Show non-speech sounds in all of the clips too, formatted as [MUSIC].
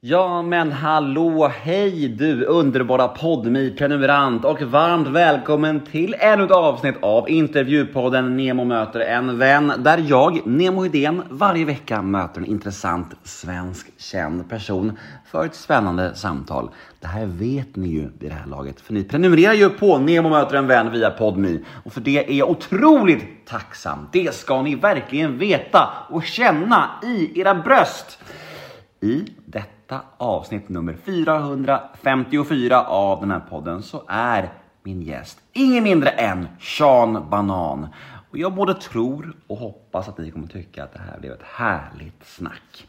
Ja men hallå, hej du underbara podmi prenumerant och varmt välkommen till ännu ett avsnitt av intervjupodden Nemo möter en vän där jag, Nemo Hedén, varje vecka möter en intressant svensk känd person för ett spännande samtal. Det här vet ni ju vid det här laget för ni prenumererar ju på Nemo möter en vän via podmi och för det är jag otroligt tacksam. Det ska ni verkligen veta och känna i era bröst. I detta avsnitt nummer 454 av den här podden så är min gäst ingen mindre än Sean Banan. Och jag både tror och hoppas att ni kommer tycka att det här blev ett härligt snack.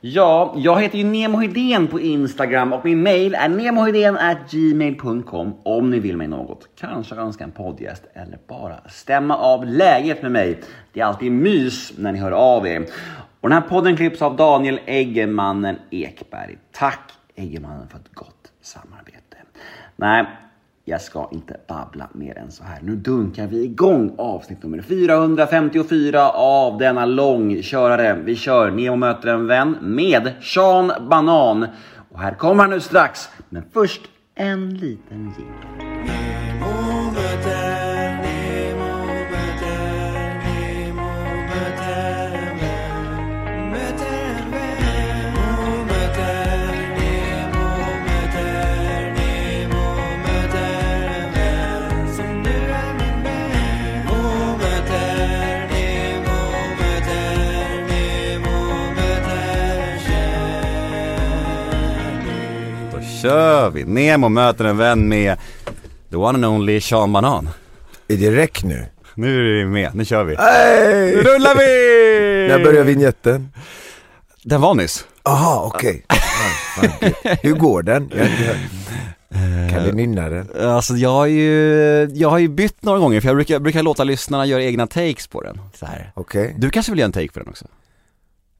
Ja, jag heter ju Nemo Hedén på Instagram och min mail är gmail.com om ni vill mig något. Kanske önska en poddgäst eller bara stämma av läget med mig. Det är alltid mys när ni hör av er. Och den här podden klipps av Daniel Eggemannen Ekberg. Tack Eggemannen för ett gott samarbete. Nej, jag ska inte babbla mer än så här. Nu dunkar vi igång avsnitt nummer 454 av denna långkörare. Vi kör Nemo möter en vän med Sean Banan. Och här kommer han nu strax. Men först en liten jingel. Kör vi! Nemo möter en vän med the one and only Sean Banan. Är det räck nu? Nu är vi med, nu kör vi. Hey! Nu rullar vi! När börjar vignetten? Den var nyss. Aha, okej. Gud. Hur går den? Jag, kan du nynna den? Alltså jag har ju, jag har ju bytt några gånger för jag brukar, brukar låta lyssnarna göra egna takes på den. Så här. Okej. Du kanske vill göra en take på den också?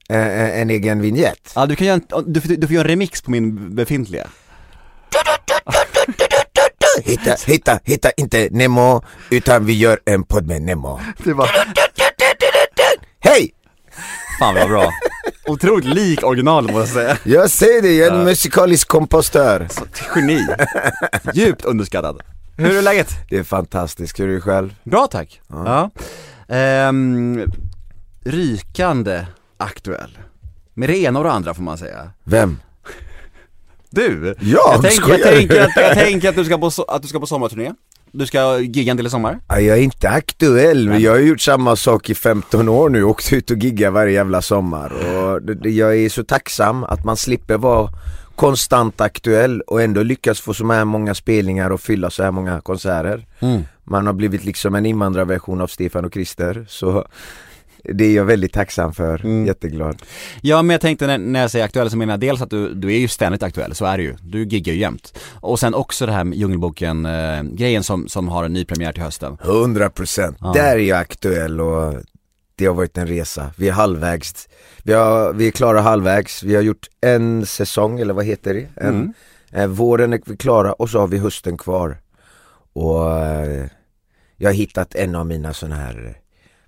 Eh, eh, en egen vignett? Ja du kan göra en, du, får- du får göra en remix på min befintliga. Hitta, hitta, hitta inte Nemo, utan vi gör en podd med Nemo. Det var, Hej! fan vad bra. Otroligt lik originalet måste jag säga. Jag säger det, jag är en musikalisk kompostör. Geni. Djupt underskattad. Hur är läget? Det är fantastiskt, hur är det själv? Bra tack. Ja. Ehm, rykande aktuell. Med det ena och det andra får man säga. Vem? Du! Jag? jag, tänk, jag, tänker att, jag tänker att du ska på, att du ska på sommarturné. Du ska gigga en del i sommar. Ja, Jag är inte aktuell, men jag har gjort samma sak i 15 år nu, åkt ut och gigga varje jävla sommar och det, det, jag är så tacksam att man slipper vara konstant aktuell och ändå lyckas få så här många spelningar och fylla så här många konserter. Man har blivit liksom en invandrarversion av Stefan och Krister, så det är jag väldigt tacksam för, jätteglad. Ja men jag tänkte när, när jag säger aktuell så menar jag dels att du, du är ju ständigt aktuell, så är det ju. Du giggar ju jämt. Och sen också det här med Djungelboken eh, grejen som, som har en ny premiär till hösten. 100% Ja. Där är jag aktuell och det har varit en resa. Vi är halvvägs, vi, har, vi är klara halvvägs, vi har gjort en säsong, eller vad heter det? En, Mm. eh, våren är vi klara och så har vi hösten kvar. Och eh, jag har hittat en av mina sådana här,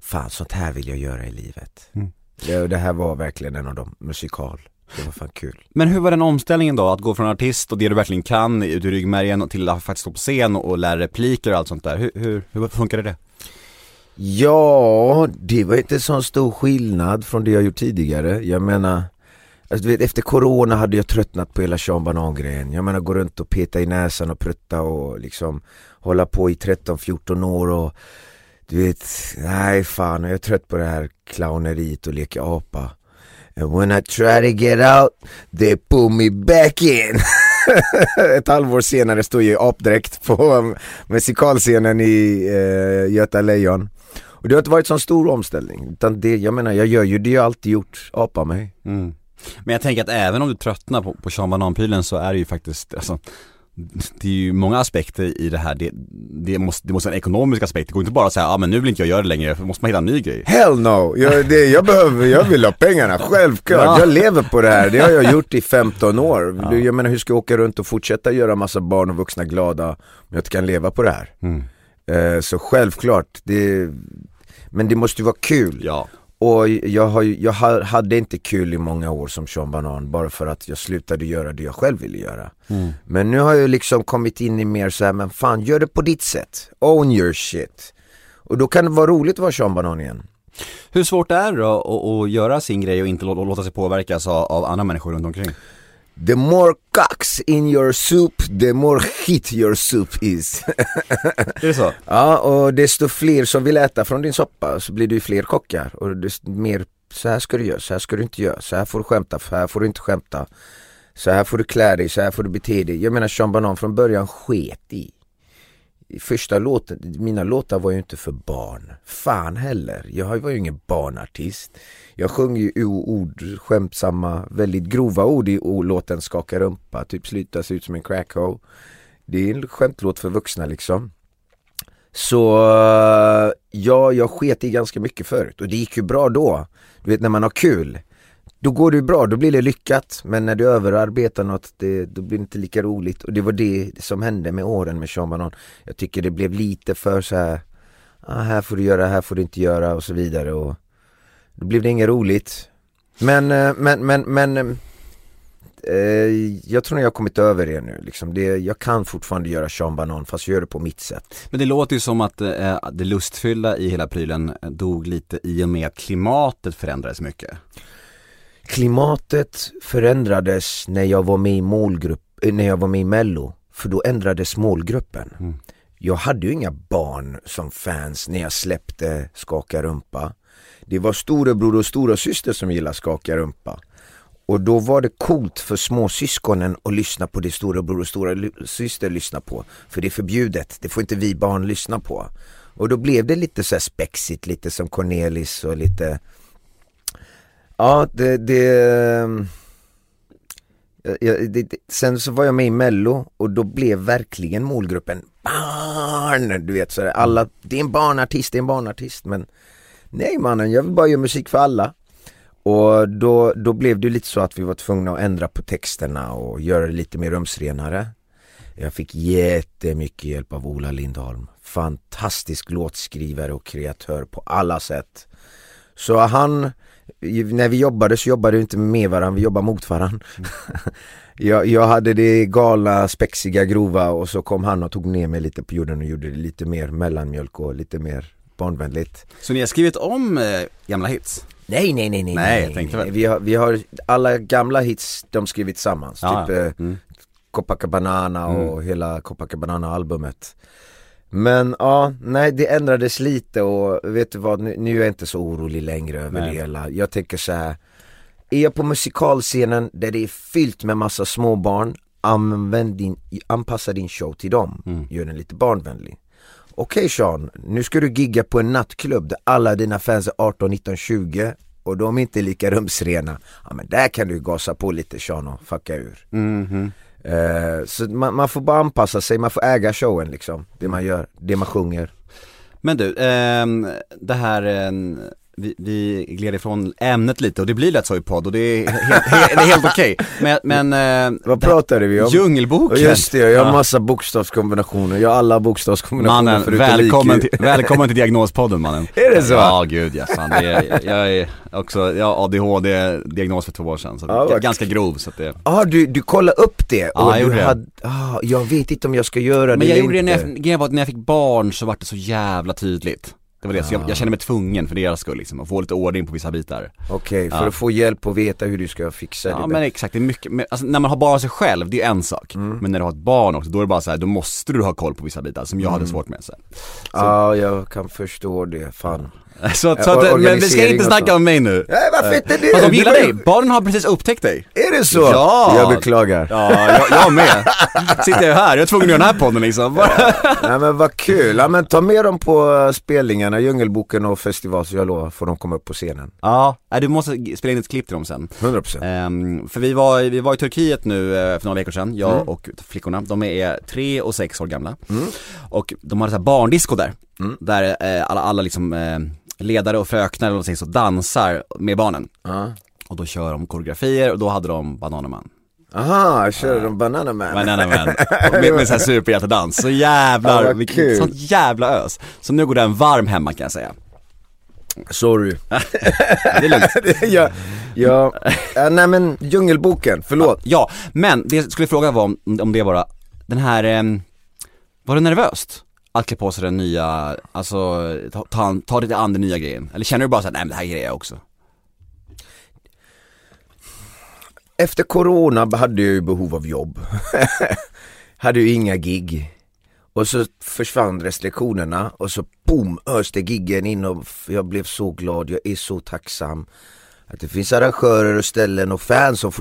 fan sånt här vill jag göra i livet. Mm. Det, det här var verkligen en av dem, musikal. Det var fan kul. Men hur var den omställningen då? Att gå från artist och det du verkligen kan ut i ryggmärgen och till att faktiskt stå på scen och, och lära repliker och allt sånt där. Hur, hur, hur funkade det? Ja, det var inte så stor skillnad från det jag gjort tidigare. Jag menar, alltså, du vet, efter corona hade jag tröttnat på hela Sean Banan-grejen. Jag menar gå runt och peta i näsan och prutta och liksom hålla på i 13-14 år och du vet, nej fan jag är trött på det här clowneriet och leka apa. And when I try to get out, they pull me back in. [LAUGHS] Ett halvår senare står jag i apdräkt på musikalscenen i eh, Göta Lejon. Och det har inte varit sån stor omställning, utan det, jag menar jag gör ju det jag alltid gjort, apa mig. Mm. Men jag tänker att även om du tröttnar på, på Sean Banan-prylen så är det ju faktiskt, alltså det är ju många aspekter i det här, det, det, måste, det måste vara en ekonomisk aspekt, det går inte bara att säga, ja ah, men nu vill inte jag göra det längre, för måste man hitta en ny grej. Hell no! Jag, det, jag, behöver, jag vill ha pengarna, självklart. Ja. Jag lever på det här, det har jag [LAUGHS] gjort i 15 år. Jag menar hur ska jag åka runt och fortsätta göra massa barn och vuxna glada om jag inte kan leva på det här? Mm. Eh, så självklart, det, men det måste ju vara kul. Ja. Och jag, har, jag ha- hade inte kul i många år som Sean Banan bara för att jag slutade göra det jag själv ville göra. Men nu har jag liksom kommit in i mer så här, men fan gör det på ditt sätt. Own your shit. Och då kan det vara roligt att vara Sean Banan igen. Hur svårt är det då att, att göra sin grej och inte lå- låta sig påverkas av, av andra människor runt omkring? The more cocks in your soup, the more shit your soup is. Är det så? [LAUGHS] ja, och desto fler som vill äta från din soppa så blir det ju fler kockar. Och desto mer, så här ska du göra, så här ska du inte göra, så här får du skämta, så här får du inte skämta. Så här får du klä dig, så här får du bete dig. Jag menar Sean Banan från början sket i. I första låten, mina låtar var ju inte för barn. Fan heller. Jag var ju ingen barnartist. Jag sjöng ju ord, skämtsamma, väldigt grova ord i låten Skaka rumpa, typ “Sluta se ut som en crackho. Det är en skämtlåt för vuxna liksom. Så ja, jag sket i ganska mycket förut och det gick ju bra då. Du vet när man har kul, då går det bra, då blir det lyckat. Men när du överarbetar något, det, då blir det inte lika roligt. Och det var det som hände med åren med Sean Banan. Jag tycker det blev lite för så här, ah, här får du göra, här får du inte göra och så vidare. Och då blev det inget roligt. Men, eh, men, men, men eh, eh, jag tror nog jag har kommit över det nu. Liksom. Det, jag kan fortfarande göra Sean Banan fast jag gör det på mitt sätt. Men det låter ju som att eh, det lustfyllda i hela prylen eh, dog lite i och med att klimatet förändrades mycket. Klimatet förändrades när jag var med i målgrupp, eh, när jag var med i mello. För då ändrades målgruppen. Jag hade ju inga barn som fans när jag släppte Skaka rumpa. Det var storebror och stora syster som gillade Skaka rumpa. Och då var det coolt för småsyskonen att lyssna på det storebror och stora ly- syster lyssnar på. För det är förbjudet, det får inte vi barn lyssna på. Och då blev det lite så här spexigt, lite som Cornelis och lite Ja, det, det, ja, ja, det, det Sen så var jag med i mello och då blev verkligen målgruppen barn, du vet så här, alla, det är en barnartist, det är en barnartist men Nej mannen, jag vill bara göra musik för alla. Och då, då blev det lite så att vi var tvungna att ändra på texterna och göra det lite mer rumsrenare. Jag fick jättemycket hjälp av Ola Lindholm. Fantastisk låtskrivare och kreatör på alla sätt. Så han, när vi jobbade så jobbade vi inte med varandra, vi jobbade mot varandra. [LAUGHS] jag, jag hade det galna, spexiga, grova och så kom han och tog ner mig lite på jorden och gjorde det lite mer mellanmjölk och lite mer barnvänligt. Så ni har skrivit om eh, gamla hits? Nej nej nej nej, Nej, jag tänkte väl. Vi, har, vi har alla gamla hits, de skrivit tillsammans. Ja, typ eh, mm. Copacabana och hela Copacabana-albumet. Men ja, nej det ändrades lite och vet du vad, nu, nu är jag inte så orolig längre över Nej. det hela. Jag tänker så här. är jag på musikalscenen där det är fyllt med massa småbarn, använd din, anpassa din show till dem. Mm. Gör den lite barnvänlig. Okej Sean, nu ska du gigga på en nattklubb där alla dina fans är 18, 19, 20 och de är inte lika rumsrena. Ja men där kan du gasa på lite Sean och fucka ur. Mhm. Eh, så man, man får bara anpassa sig, man får äga showen liksom. Det man gör, det man sjunger. Men du, eh, det här, eh, vi, vi gled ifrån ämnet lite och det blir lätt så i podd och det är helt, det är helt okej. Men, men eh, Vad pratade vi om? Djungelboken! Just det, jag har Ja. massa bokstavskombinationer, jag har alla bokstavskombinationer Mannen, förutom välkommen till, välkommen till diagnospodden mannen [LAUGHS] Är det så? Ja gud ja, fan, det är, jag är också, jag har ADHD diagnos för två år sedan så Ja, jag är vad ganska grov så att det Ah, du, du kollar upp det? Ja, jag du gjorde det. hade, ah, jag vet inte om jag ska göra det Men jag gjorde det när jag, grejen var när jag fick barn så var det så jävla tydligt Det var det, så Ah. jag, jag kände mig tvungen för deras skull liksom, att få lite ordning på vissa bitar Okej, för Ja. att få hjälp och veta hur du ska fixa Ja det men exakt, det är mycket, men, alltså, när man har bara sig själv, det är en sak Mm. Men när du har ett barn också, då är det bara så här, då måste du ha koll på vissa bitar som jag Mm. hade svårt med så. Ja, jag kan förstå det, fan Så, [LAUGHS] så att, men vi ska inte snacka om mig nu. Nej varför inte det? Fast de gillar dig, barnen har precis upptäckt dig. Är det så? Ja. Jag beklagar. Ja, jag, jag med. Sitter jag här, jag är tvungen att göra den här podden liksom. Nej men vad kul, ja, men ta med dem på eh, spelningarna, Djungelboken och festival så jag lovar får de komma upp på scenen. Ja, du måste spela in ett klipp till dem sen. 100% Ehm, för vi var, vi var i Turkiet nu eh, för några veckor sedan, jag Mm. och flickorna. De är tre och sex år gamla. Och de hade så här barndisco där. Mm. Där eh, alla, alla liksom eh, ledare och fröknar eller någonting så dansar med barnen. Ja. Och då kör de koreografier och då hade de Bananaman. Aha, jag kör de Banana Man. Bananaman. [LAUGHS] med, med så här superhjältedans. Så jävlar, vad vilket, sånt jävla ös. Så nu går den varm hemma kan jag säga. Sorry. [LAUGHS] Det är lugnt. [LAUGHS] ja, ja, ja, nej men Djungelboken, förlåt. Ja, men det jag skulle fråga var om, om det bara, den här, ehm, var det nervöst? Att klä på sig den nya, alltså ta, ta, ta dig an den nya grejen? Eller känner du bara såhär, nej men det här grejer jag också? Efter corona hade jag ju behov av jobb. [LAUGHS] hade ju inga gig. Och så försvann restriktionerna och så boom öste giggen in och jag blev så glad, jag är så tacksam. Att det finns arrangörer och ställen och fans som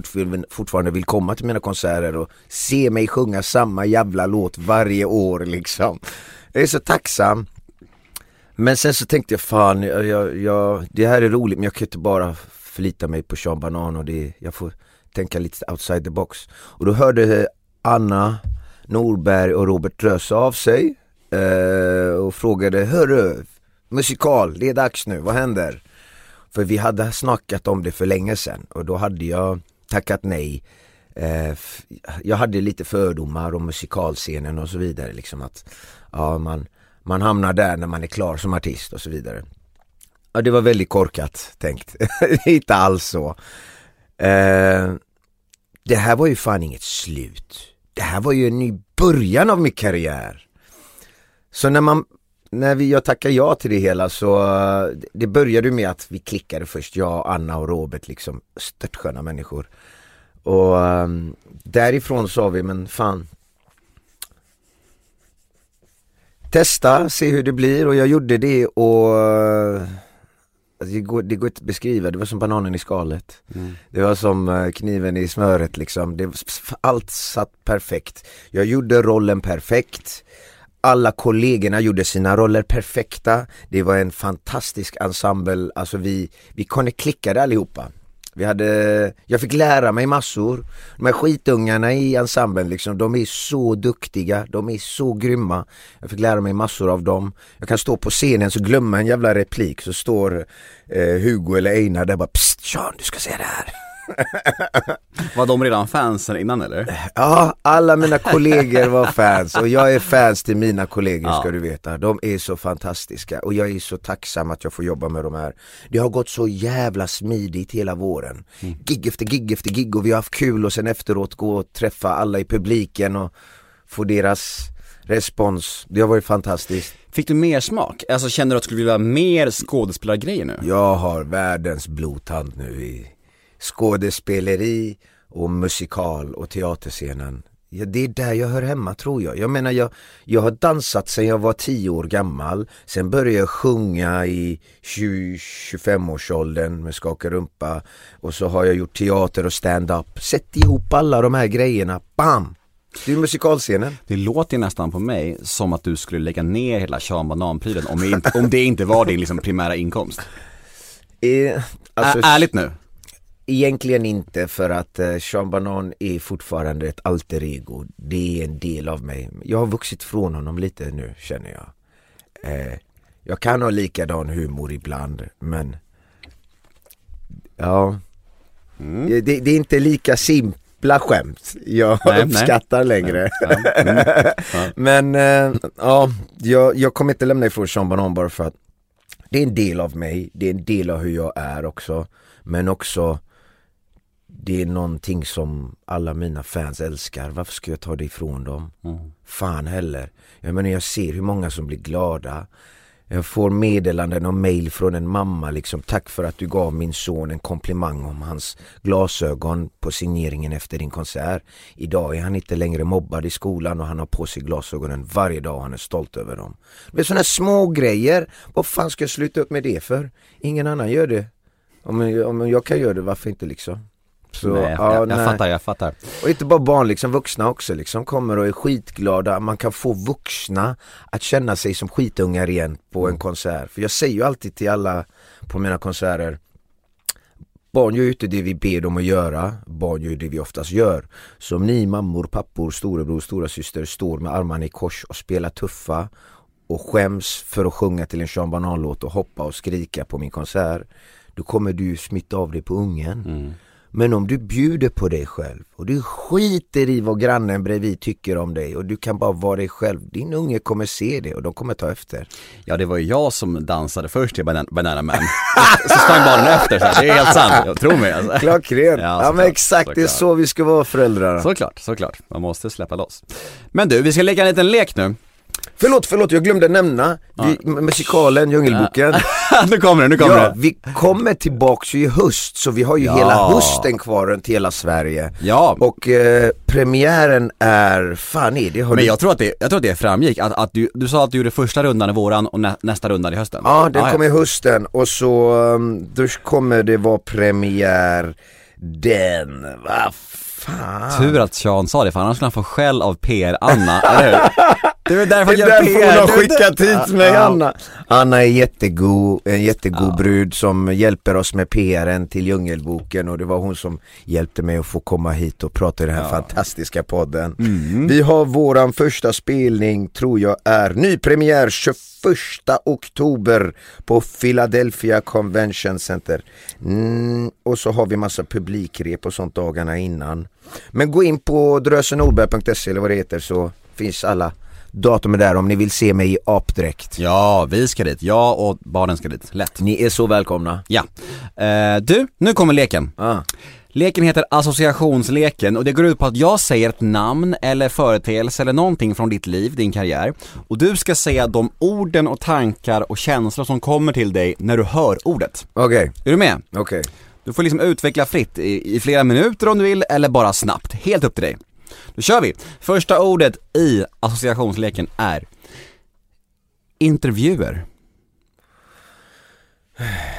fortfarande vill komma till mina konserter och se mig sjunga samma jävla låt varje år liksom. Jag är så tacksam. Men sen så tänkte jag fan, jag, jag, jag, det här är roligt men jag kan inte bara förlita mig på Sean Banan och det, jag får tänka lite outside the box. Och då hörde Anna Norberg och Robert Röse av sig eh, och frågade Hörru, musikal, det är dags nu, vad händer? För vi hade snackat om det för länge sedan och då hade jag tackat nej. Eh, jag hade lite fördomar om musikalscenen och så vidare liksom att ja, man, man hamnar där när man är klar som artist och så vidare. Ja, det var väldigt korkat tänkt. [LAUGHS] inte alls så. Eh, det här var ju fan inget slut. Det här var ju en ny början av min karriär. Så när man, när vi, jag tackade ja till det hela så, det började med att vi klickade först, jag, Anna och Robert liksom, störtsköna människor. Och um, därifrån sa vi, men fan, testa, se hur det blir och jag gjorde det och alltså, det, går, det går inte att beskriva, det var som bananen i skalet. Det var som eh, kniven i smöret liksom. Det, allt satt perfekt. Jag gjorde rollen perfekt. Alla kollegorna gjorde sina roller perfekta. Det var en fantastisk ensemble, alltså vi, vi kunde klicka allihopa. Vi hade, jag fick lära mig massor. De här skitungarna i ensemblen liksom, de är så duktiga, de är så grymma. Jag fick lära mig massor av dem. Jag kan stå på scenen så glömma en jävla replik så står eh, Hugo eller Einar där bara Psst Sean du ska se det här. [LAUGHS] Var de redan fans innan eller? Ja, alla mina kollegor var fans och jag är fans till mina kollegor Ja. ska du veta. De är så fantastiska och jag är så tacksam att jag får jobba med de här. Det har gått så jävla smidigt hela våren. Gig efter gig efter gig och vi har haft kul och sen efteråt gå och träffa alla i publiken och få deras respons. Det har varit fantastiskt. Fick du mer smak? Alltså känner du att du skulle vilja ha mer skådespelargrejer nu? Jag har världens blodtand nu i skådespeleri och musikal och teaterscenen. Ja, det är där jag hör hemma tror jag. Jag menar jag, jag har dansat sedan jag var 10 år gammal. Sen började jag sjunga i 20-25-årsåldern med Skaka rumpa. Och så har jag gjort teater och stand-up. Sätt ihop alla de här grejerna, bam! Det är musikalscenen. Det låter nästan på mig som att du skulle lägga ner hela Sean Banan-prylen om, det inte- om det inte var din liksom primära inkomst. Eh, alltså, Ä- ärligt nu? Egentligen inte för att eh, Sean Banan är fortfarande ett alter ego. Det är en del av mig. Jag har vuxit från honom lite nu känner jag. Eh, jag kan ha likadan humor ibland men Ja Mm. det, det är inte lika simpla skämt jag Nej, nej. uppskattar längre. Ja, mm. Ja. [LAUGHS] Men eh, ja, jag, jag kommer inte lämna ifrån Sean Banan bara för att det är en del av mig, det är en del av hur jag är också. Men också det är någonting som alla mina fans älskar. Varför ska jag ta det ifrån dem? Mm. Fan heller. Jag menar jag ser hur många som blir glada. Jag får meddelanden och mail från en mamma liksom Tack för att du gav min son en komplimang om hans glasögon på signeringen efter din konsert Idag är han inte längre mobbad i skolan och han har på sig glasögonen varje dag och han är stolt över dem Det är sådana små grejer. Vad fan ska jag sluta upp med det för? Ingen annan gör det Om, om jag kan göra det, varför inte liksom? Så, nej, jag, ja, jag, nej. fattar, jag fattar. Och inte bara barn, liksom vuxna också liksom kommer och är skitglada. Man kan få vuxna att känna sig som skitungar igen på en konsert. För jag säger ju alltid till alla på mina konserter Barn gör ju inte det vi ber dem att göra, barn gör det vi oftast gör. Så om ni mammor, pappor, storebror, stora syster står med armarna i kors och spelar tuffa och skäms för att sjunga till en Sean Banan-låt och hoppa och skrika på min konsert Då kommer du smitta av det på ungen Men om du bjuder på dig själv och du skiter i vad grannen bredvid tycker om dig och du kan bara vara dig själv Din unge kommer se det och de kommer ta efter Ja det var ju jag som dansade först till Banana, Banana Man. så sprang barnen efter så här. det är helt sant, jag tror mig alltså. Klockrent! Ja, Ja, såklart, men exakt, det är såklart. så vi ska vara föräldrar Såklart, såklart. Man måste släppa loss. Men du, vi ska leka en liten lek nu. Förlåt, förlåt, jag glömde nämna vi, musikalen Djungelboken [LAUGHS] nu kommer det, nu kommer Ja, det. vi kommer tillbaks i höst så vi har ju Ja. hela hösten kvar runt hela Sverige Ja, Och eh, premiären är, fan är det? Har men du... jag tror att det, jag tror att det framgick, att, att du, du sa att du gjorde första rundan i våran och nä, nästa runda i hösten. Ja, den kommer i hösten och så um, då kommer det vara premiär den, vad fan Tur att Sean sa det, för annars skulle han få skäll av PR-Anna, eller hur? [LAUGHS] Det är därför Det är därför hon har skickat hit mig Ja. Anna. Anna är jättegod, en jättegod brud som hjälper oss med PRn till Djungelboken och det var hon som hjälpte mig att få komma hit och prata i den här fantastiska podden. Mm. Vi har våran första spelning, tror jag är nypremiär 21 oktober på Philadelphia Convention Center. Mm, Och så har vi massa publikrep och sånt dagarna innan. Men gå in på drösenordberg.se eller vad det heter så finns alla datumen där om ni vill se mig i apdräkt Ja, vi ska dit. Jag och barnen ska dit. Lätt. Ni är så välkomna Ja. Eh, du, nu kommer leken. ah. Leken heter associationsleken och det går ut på att jag säger ett namn eller företeelse eller någonting från ditt liv, din karriär och du ska säga de orden och tankar och känslor som kommer till dig när du hör ordet. Okej, Är du med? okej Du får liksom utveckla fritt i, i flera minuter om du vill eller bara snabbt, helt upp till dig. Då kör vi! Första ordet i associationsleken är intervjuer. [SIGHS]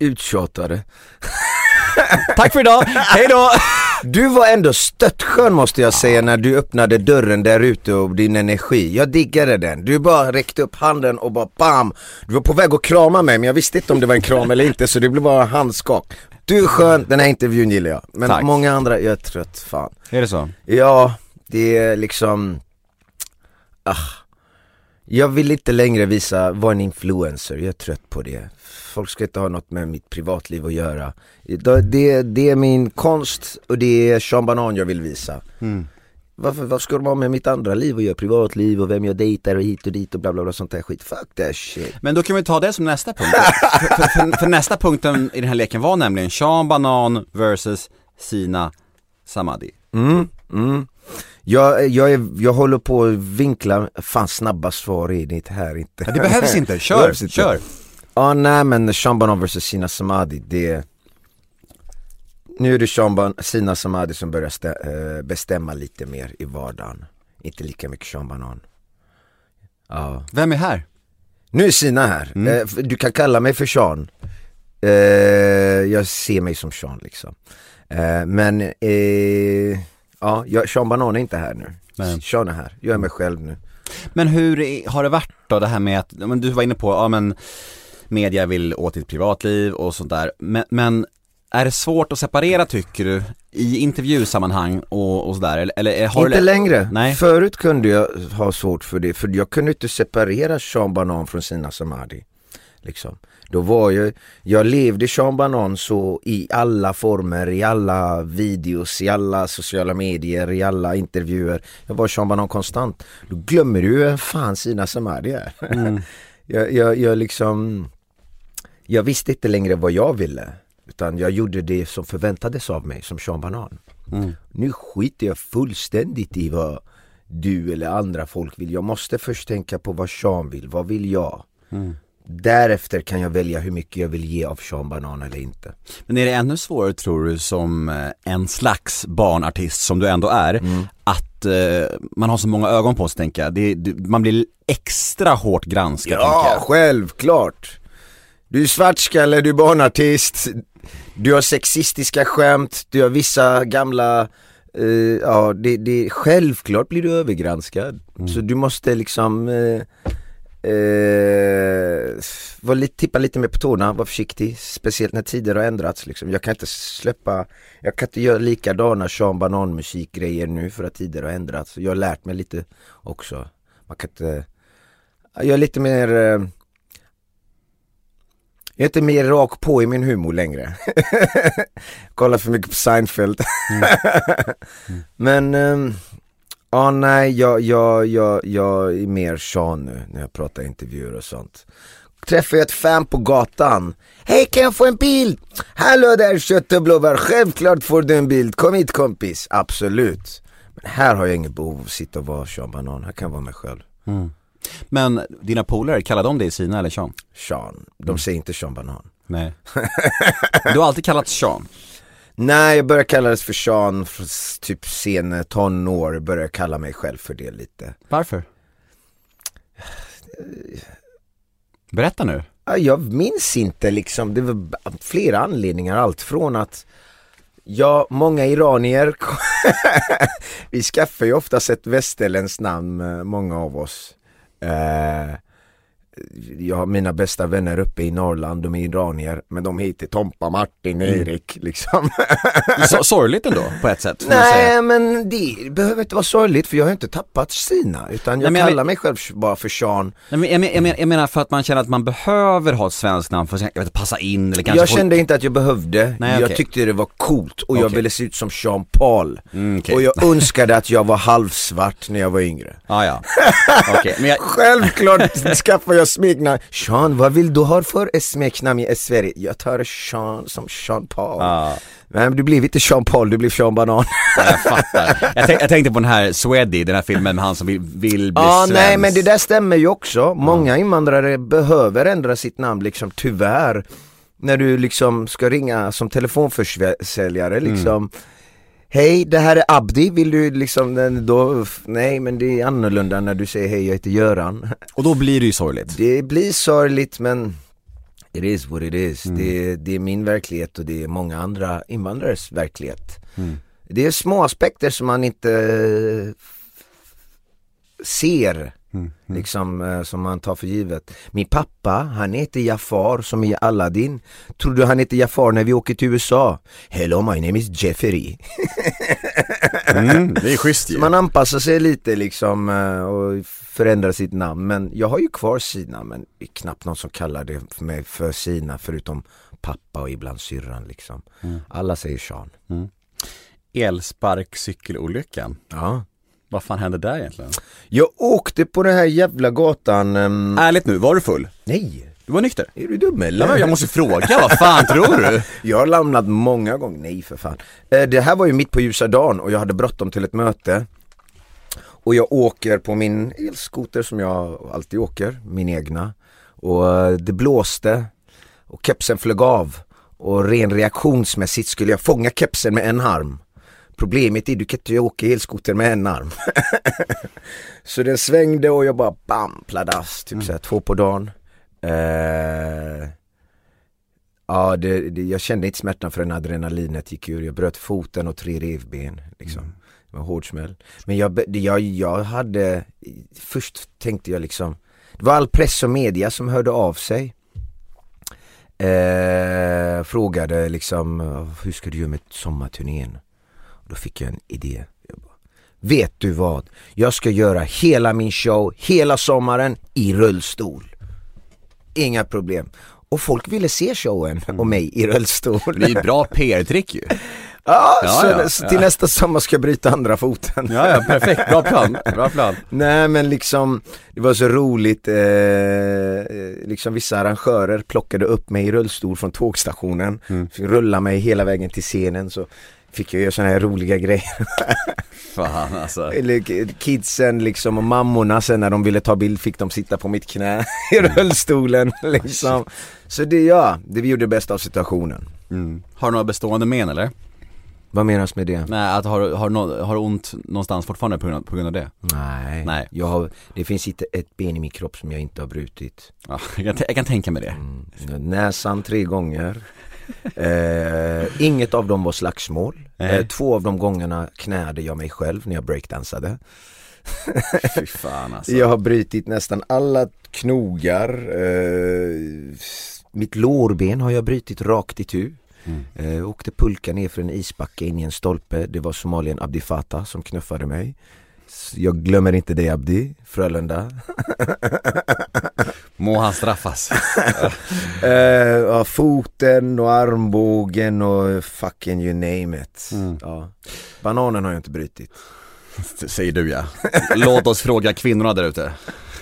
Uttjatade [LAUGHS] Tack för idag, hej då! [LAUGHS] Du var ändå stöttskön måste jag säga när du öppnade dörren där ute och din energi. Jag diggade den. Du bara räckte upp handen och bara bam! Du var på väg att krama mig men jag visste inte om det var en kram eller inte så det blev bara handskak. Du är skön, den här intervjun gillar jag. Men Tack. många andra, jag är trött fan. Är det så? Ja, det är liksom... Ah. Jag vill inte längre visa, vara en influencer, jag är trött på det. Folk ska inte ha något med mitt privatliv att göra. Det, det, det är min konst och det är Sean Banan jag vill visa. Varför, vad ska de ha med mitt andra liv att göra? Privatliv och vem jag dejtar och hit och dit och bla bla bla sånt där skit. Fuck that shit. Men då kan vi ta det som nästa punkt. för, för, för, för nästa punkten i den här leken var nämligen Sean Banan versus Sina Samadi. Mm, mm. Jag, jag, är, jag håller på att vinkla, fan snabba svar är det här inte. Det behövs inte, [LAUGHS] kör, behövs inte. kör! Ja nej men Sean Banan vs Sina Samadi det Nu är det Sean Ban- Sina Samadi som börjar stä- eh, bestämma lite mer i vardagen. Inte lika mycket Sean Banan. Ja. Vem är här? Nu är Sina här, Mm. eh, du kan kalla mig för Sean. Eh, Jag ser mig som Sean liksom. Men Ja, Sean Banan är inte här nu. Nej. Sean är här, jag är mig själv nu. Men hur har det varit då det här med att, men du var inne på, ja men media vill åt ditt privatliv och sånt där, men, men är det svårt att separera tycker du i intervjusammanhang och, och sådär eller, eller har Inte du längre. Nej. Förut kunde jag ha svårt för det, för jag kunde inte separera Sean Banan från Sina Samadi. Liksom. Då var jag, jag levde Sean Banan så i alla former, i alla videos, i alla sociala medier, i alla intervjuer. Jag var Sean Banan konstant. Då glömmer du vem fan Sina Samadi är. [LAUGHS] jag, jag, jag liksom, jag visste inte längre vad jag ville. Utan jag gjorde det som förväntades av mig som Sean Banan. Mm. Nu skiter jag fullständigt i vad du eller andra folk vill. Jag måste först tänka på vad Sean vill, vad vill jag? Mm. Därefter kan jag välja hur mycket jag vill ge av Sean Banan eller inte. Men är det ännu svårare tror du som eh, en slags barnartist som du ändå är, Mm. att eh, man har så många ögon på sig tänker jag. Det, det, man blir extra hårt granskad Ja, självklart! Du är svartskalle, du är barnartist, du har sexistiska skämt, du har vissa gamla eh, ja, det, det, självklart blir du övergranskad. Så du måste liksom eh, eh, var lite, tippa lite mer på tårna, var försiktig. Speciellt när tider har ändrats liksom. Jag kan inte släppa, jag kan inte göra likadana Sean Banan musikgrejer nu för att tider har ändrats. Jag har lärt mig lite också. Man kan inte, jag är lite mer jag är inte mer rak på i min humor längre. [LAUGHS] Kollar för mycket på Seinfeld. [LAUGHS] Men, ehm, ja nej, jag, jag, jag, jag är mer Sean nu när jag pratar intervjuer och sånt. Träffar jag ett fan på gatan. Hej kan jag få en bild? Hallå där kött och blåbär, självklart får du en bild. Kom hit kompis. Absolut. Men här har jag inget behov av att sitta och vara Sean Banan, här kan jag vara mig själv. Men dina polare, kallar de dig Sina eller Sean? Sean, de säger inte Sean Banan. Nej. [LAUGHS] Du har alltid kallats Sean. Nej, jag började kalla det för Sean för typ sen tonår, började kalla mig själv för det lite. Varför? Berätta nu. Ja, Jag minns inte liksom, det var flera anledningar, allt från att Ja, många iranier, [LAUGHS] vi skaffar ju oftast ett västerländskt namn, eh, många av oss. Eh, jag har mina bästa vänner uppe i Norrland, de är iranier, men de heter Tompa, Martin, Erik liksom. [LAUGHS] Så, sorgligt ändå på ett sätt. Nej men det behöver inte vara sorgligt för jag har inte tappat Sina utan jag Nej, men jag kallar men- mig själv bara för Sean. Nej, men jag, men, jag, men, jag menar för att man känner att man behöver ha ett svenskt namn för att jag vet, passa in eller kanske Jag folk- kände inte att jag behövde, Nej, jag tyckte det var coolt och jag Okej. ville se ut som Sean Paul. Mm, okej. Och jag önskade att jag var halvsvart när jag var yngre. Ah, ja, [LAUGHS] okej. Men jag, Självklart skaffar jag smeknamn. Sean, vad vill du ha för smeknamn i Sverige? Jag tar Sean som Sean Paul. Ja. Men du blev inte Sean Paul, du blev Sean Banan. jag fattar. Jag, tänk, jag tänkte på den här Sweddy, den här filmen med han som vill, vill bli Ja, svensk. nej men det där stämmer ju också. Många invandrare behöver ändra sitt namn liksom, tyvärr. När du liksom ska ringa som telefonförsäljare liksom. Hej, det här är Abdi, vill du liksom, då, nej men det är annorlunda när du säger hej jag heter Göran. [LAUGHS] Och då blir det ju sorgligt. Det blir sorgligt men it is what it is. Det, det är min verklighet och det är många andra invandrares verklighet. Det är små aspekter som man inte eh, ser, liksom eh, som man tar för givet. Min pappa, han heter Jafar som i Aladdin. Tror du han heter Jafar när vi åker till USA? Hello my name is Jeffrey. [LAUGHS] Mm, det är schysst ju. Man anpassar sig lite liksom eh, och förändrar sitt namn. Men jag har ju kvar Sina men det är knappt någon som kallar det för mig för Sina förutom pappa och ibland syrran liksom. Alla säger Sean. Elsparkcykelolyckan. Ja. Vad fan hände där egentligen? Jag åkte på den här jävla gatan, ehm, Ärligt nu, var du full? nej, Du var nykter? är du dum eller? Ja, jag måste fråga, vad fan tror du? [LAUGHS] Jag har lämnat många gånger, nej för fan. Eh, Det här var ju mitt på ljusa dagen och jag hade bråttom till ett möte. Och jag åker på min elskoter som jag alltid åker, min egna. Och eh, det blåste och kepsen flög av. Och ren reaktionsmässigt skulle jag fånga kepsen med en arm. Problemet är du kan inte åka elskoter med en arm. [LAUGHS] Så den svängde och jag bara bam, pladass, typ såhär två på dagen. Eh, Ja, det, det, jag kände inte smärtan förrän adrenalinet gick ur. Jag bröt foten och tre revben. Liksom. Det var hård smäll. Men jag, jag, jag hade, först tänkte jag liksom, det var all press och media som hörde av sig. Eh, frågade liksom, hur ska du göra med sommarturnén? Då fick jag en idé. Jag bara, Vet du vad? Jag ska göra hela min show, hela sommaren i rullstol. Inga problem. Och folk ville se showen och mig i rullstol. Det är ju bra PR-trick ju. [LAUGHS] Ja, Ja, så, ja, så ja. till nästa sommar ska jag bryta andra foten. Ja, ja, perfekt. Bra plan. Bra plan. [LAUGHS] Nej men liksom, det var så roligt, eh, eh, liksom vissa arrangörer plockade upp mig i rullstol från tågstationen, Mm. fick rulla mig hela vägen till scenen så fick jag göra sådana här roliga grejer. [LAUGHS] Fan alltså. Eller kidsen liksom och mammorna sen när de ville ta bild fick de sitta på mitt knä i rullstolen [LAUGHS] liksom. Så det ja, det vi gjorde bäst av situationen. Mm. Har du några bestående men eller? Vad menas med det? Nej, att har, har, har ont någonstans fortfarande på grund av, på grund av det? Nej, Nej. Jag har, det finns inte ett ben i min kropp som jag inte har brutit. Ja, [LAUGHS] jag, kan, jag kan tänka mig det. Mm. Näsan tre gånger. Eh, inget av dem var slagsmål. Eh, två av de gångerna knäde jag mig själv när jag breakdansade. [LAUGHS] Fy fan alltså. Jag har brutit nästan alla knogar. Eh, mitt lårben har jag brutit rakt i tu. Mm. Eh, åkte pulka ner för en isbacke in i en stolpe. Det var somalien Abdi Fatah som knuffade mig. Jag glömmer inte dig Abdi, Frölunda. [LAUGHS] Må han straffas. [LAUGHS] Eh, foten och armbågen och fucking you name it. Mm. Ja. Bananen har jag inte brutit. [LAUGHS] Säger du ja. Låt oss fråga kvinnorna där ute.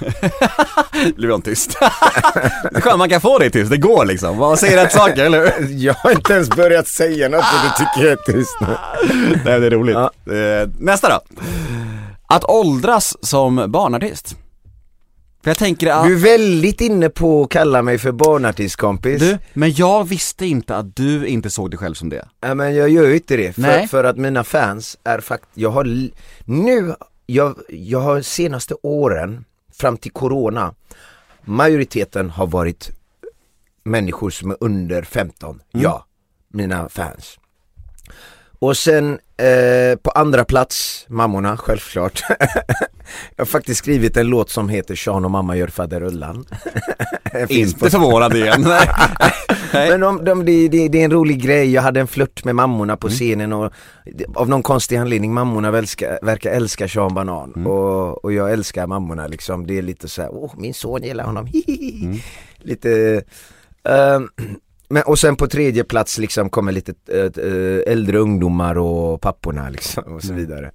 [LAUGHS] Blir de tyst? Det skönt man kan få det tyst, det går liksom. Vad säger rätt saker, eller hur? Jag har inte ens börjat säga något och du tycker jag är tyst nu. Nej, det är roligt. Ja. Eh, Nästa då. Att åldras som barnartist. För jag tänker att... Du är väldigt inne på att kalla mig för barnartistkompis. Du, men jag visste inte att du inte såg dig själv som det. Ja, men jag gör ju inte det, för, Nej. för att mina fans är faktiskt, jag har nu, jag, jag har senaste åren, fram till corona, majoriteten har varit människor som är under 15, ja, mina fans. Och sen eh, på andra plats, mammorna självklart. [LAUGHS] jag har faktiskt skrivit en låt som heter Sean och mamma gör faderullan. [LAUGHS] Finns på Inte förvånad igen. [LAUGHS] Men de, de, det, det, det är en rolig grej, jag hade en flört med mammorna på scenen och av någon konstig anledning, mammorna verkar, verkar älska Sean Banan och, och jag älskar mammorna liksom, det är lite så här, åh min son gillar honom, hihihi. Lite, ehm, men, och sen på tredje plats liksom kommer lite äh, äldre ungdomar och papporna liksom och så vidare.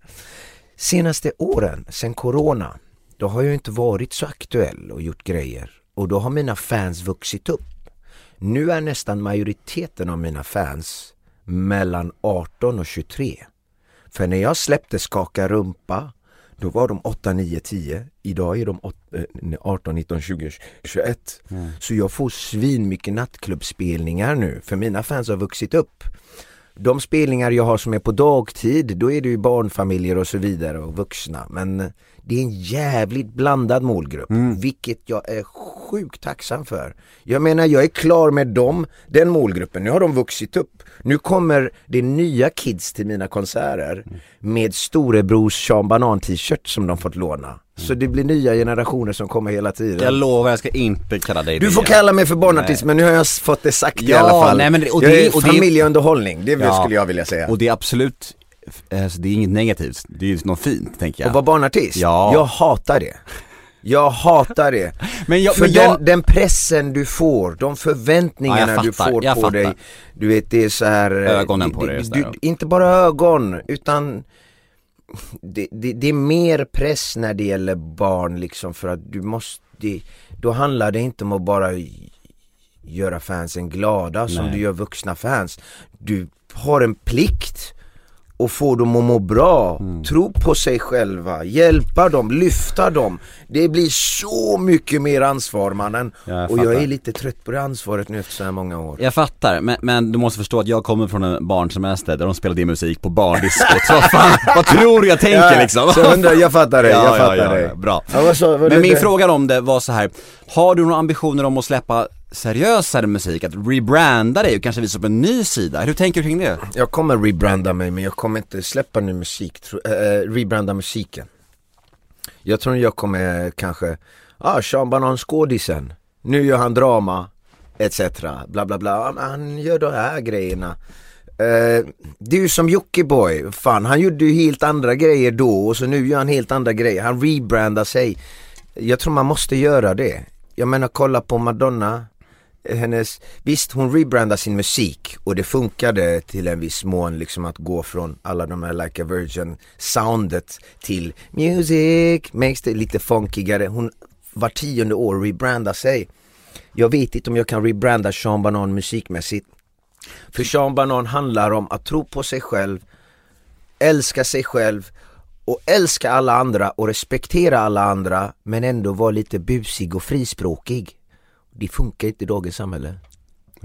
Senaste åren, sen corona, då har jag inte varit så aktuell och gjort grejer och då har mina fans vuxit upp. Nu är nästan majoriteten av mina fans mellan 18 och 23. För när jag släppte Skaka rumpa, då var de 8, 9, 10. Idag är de åt- eh, 18, 19, 20, 21. Så jag får svin mycket nattklubbspelningar nu, för mina fans har vuxit upp. De spelningar jag har som är på dagtid, då är det ju barnfamiljer och så vidare och vuxna. Men det är en jävligt blandad målgrupp, vilket jag är sjukt tacksam för. Jag menar, jag är klar med dem, den målgruppen. Nu har de vuxit upp. Nu kommer det nya kids till mina konserter med storebrors Sean Banan t-shirt som de fått låna. Så det blir nya generationer som kommer hela tiden. Jag lovar, jag ska inte kalla dig Du det får igen. kalla mig för barnartist men nu har jag fått det sagt i Ja, alla fall. nej, men det- och jag det- är och det- familjeunderhållning, det Ja. skulle jag vilja säga. Och det är absolut, alltså, det är inget negativt, det är ju något fint tänker jag. Och vara barnartist? Ja. Jag hatar det. Jag hatar det. [LAUGHS] Men jag- För men jag- den, den pressen du får, de förväntningarna Ja, jag du fattar, får på fattar. dig. Du vet det är så här. eh, Ögonen på dig, inte bara ögon, utan det, det, det är mer press när det gäller barn liksom för att du måste, det, då handlar det inte om att bara göra fansen glada som Nej. du gör vuxna fans. Du har en plikt och få dem att må bra, Mm. tro på sig själva, hjälpa dem, lyfta dem. Det blir så mycket mer ansvar mannen. Ja, jag och jag är lite trött på det ansvaret nu efter så här många år. Jag fattar, men, men du måste förstå att jag kommer från en barnsemester där de spelade musik på barndiskot. Så vad fan, vad tror du jag tänker liksom? Så jag, undrar, jag fattar dig, jag [LAUGHS] Ja, ja, fattar ja, dig. ja, bra. Ja, Men min fråga om det var så här. har du några ambitioner om att släppa seriösare musik, att rebranda dig och kanske visa upp en ny sida? Hur tänker du kring det? Jag kommer rebranda mig men jag kommer inte släppa ny musik, tro, äh, rebranda musiken. Jag tror jag kommer kanske, ah Sean Banan skådisen, nu gör han drama, etc. Bla bla bla, men han gör de här grejerna. Uh, det är ju som Jockiboi, fan han gjorde ju helt andra grejer då och så nu gör han helt andra grejer, han rebrandar sig. Jag tror man måste göra det. Jag menar kolla på Madonna, hennes, visst hon rebrandade sin musik och det funkade till en viss mån liksom att gå från alla de här Like a Virgin soundet till music makes det lite funkigare. Hon var tionde år rebrandar sig. Jag vet inte om jag kan rebranda Sean Banan musikmässigt. För Sean Banan handlar om att tro på sig själv, älska sig själv och älska alla andra och respektera alla andra men ändå vara lite busig och frispråkig. Det funkar inte i dagens samhälle.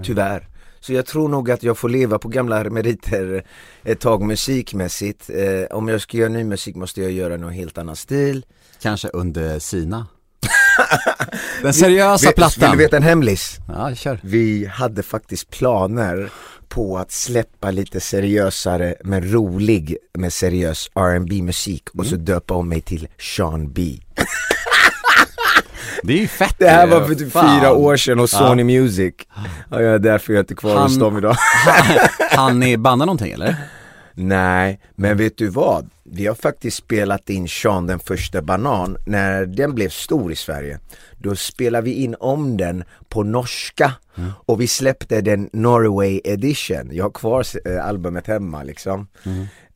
Tyvärr. Så jag tror nog att jag får leva på gamla meriter ett tag musikmässigt. Eh, om jag ska göra ny musik måste jag göra någon helt annan stil. Kanske under Sina? [LAUGHS] Den seriösa Vet- plattan. Vill du veta en hemlis? Ja, kör. Vi hade faktiskt planer på att släppa lite seriösare men rolig med seriös R&B musik och så döpa om mig till Sean B. [LAUGHS] Det är ju fett Det här var för typ Fan. fyra år sedan hos Sony Music. Och jag är därför jag inte kvar hos Han- dem idag. Han [LAUGHS] ni banda någonting eller? Nej, men vet du vad? Vi har faktiskt spelat in Sean den första banan när den blev stor i Sverige. Då spelade vi in om den på norska och vi släppte den Norway edition. Jag har kvar eh, albumet hemma liksom. Eh,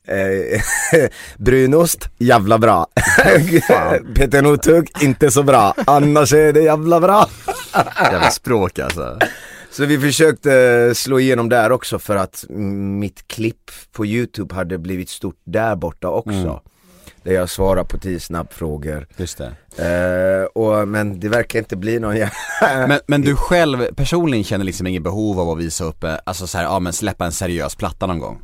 [LAUGHS] Brunost, jävla bra. [LAUGHS] Peter Northug, inte så bra. Annars är det jävla bra. [LAUGHS] Jävla språk alltså. Så vi försökte slå igenom där också för att mm, mitt klipp på youtube hade blivit stort där borta också. Där jag svarar på tio snabbfrågor. Just det. Eh, och, men det verkar inte bli någon. Men, men du själv personligen känner liksom inget behov av att visa upp, eh, alltså så här, ja men släppa en seriös platta någon gång?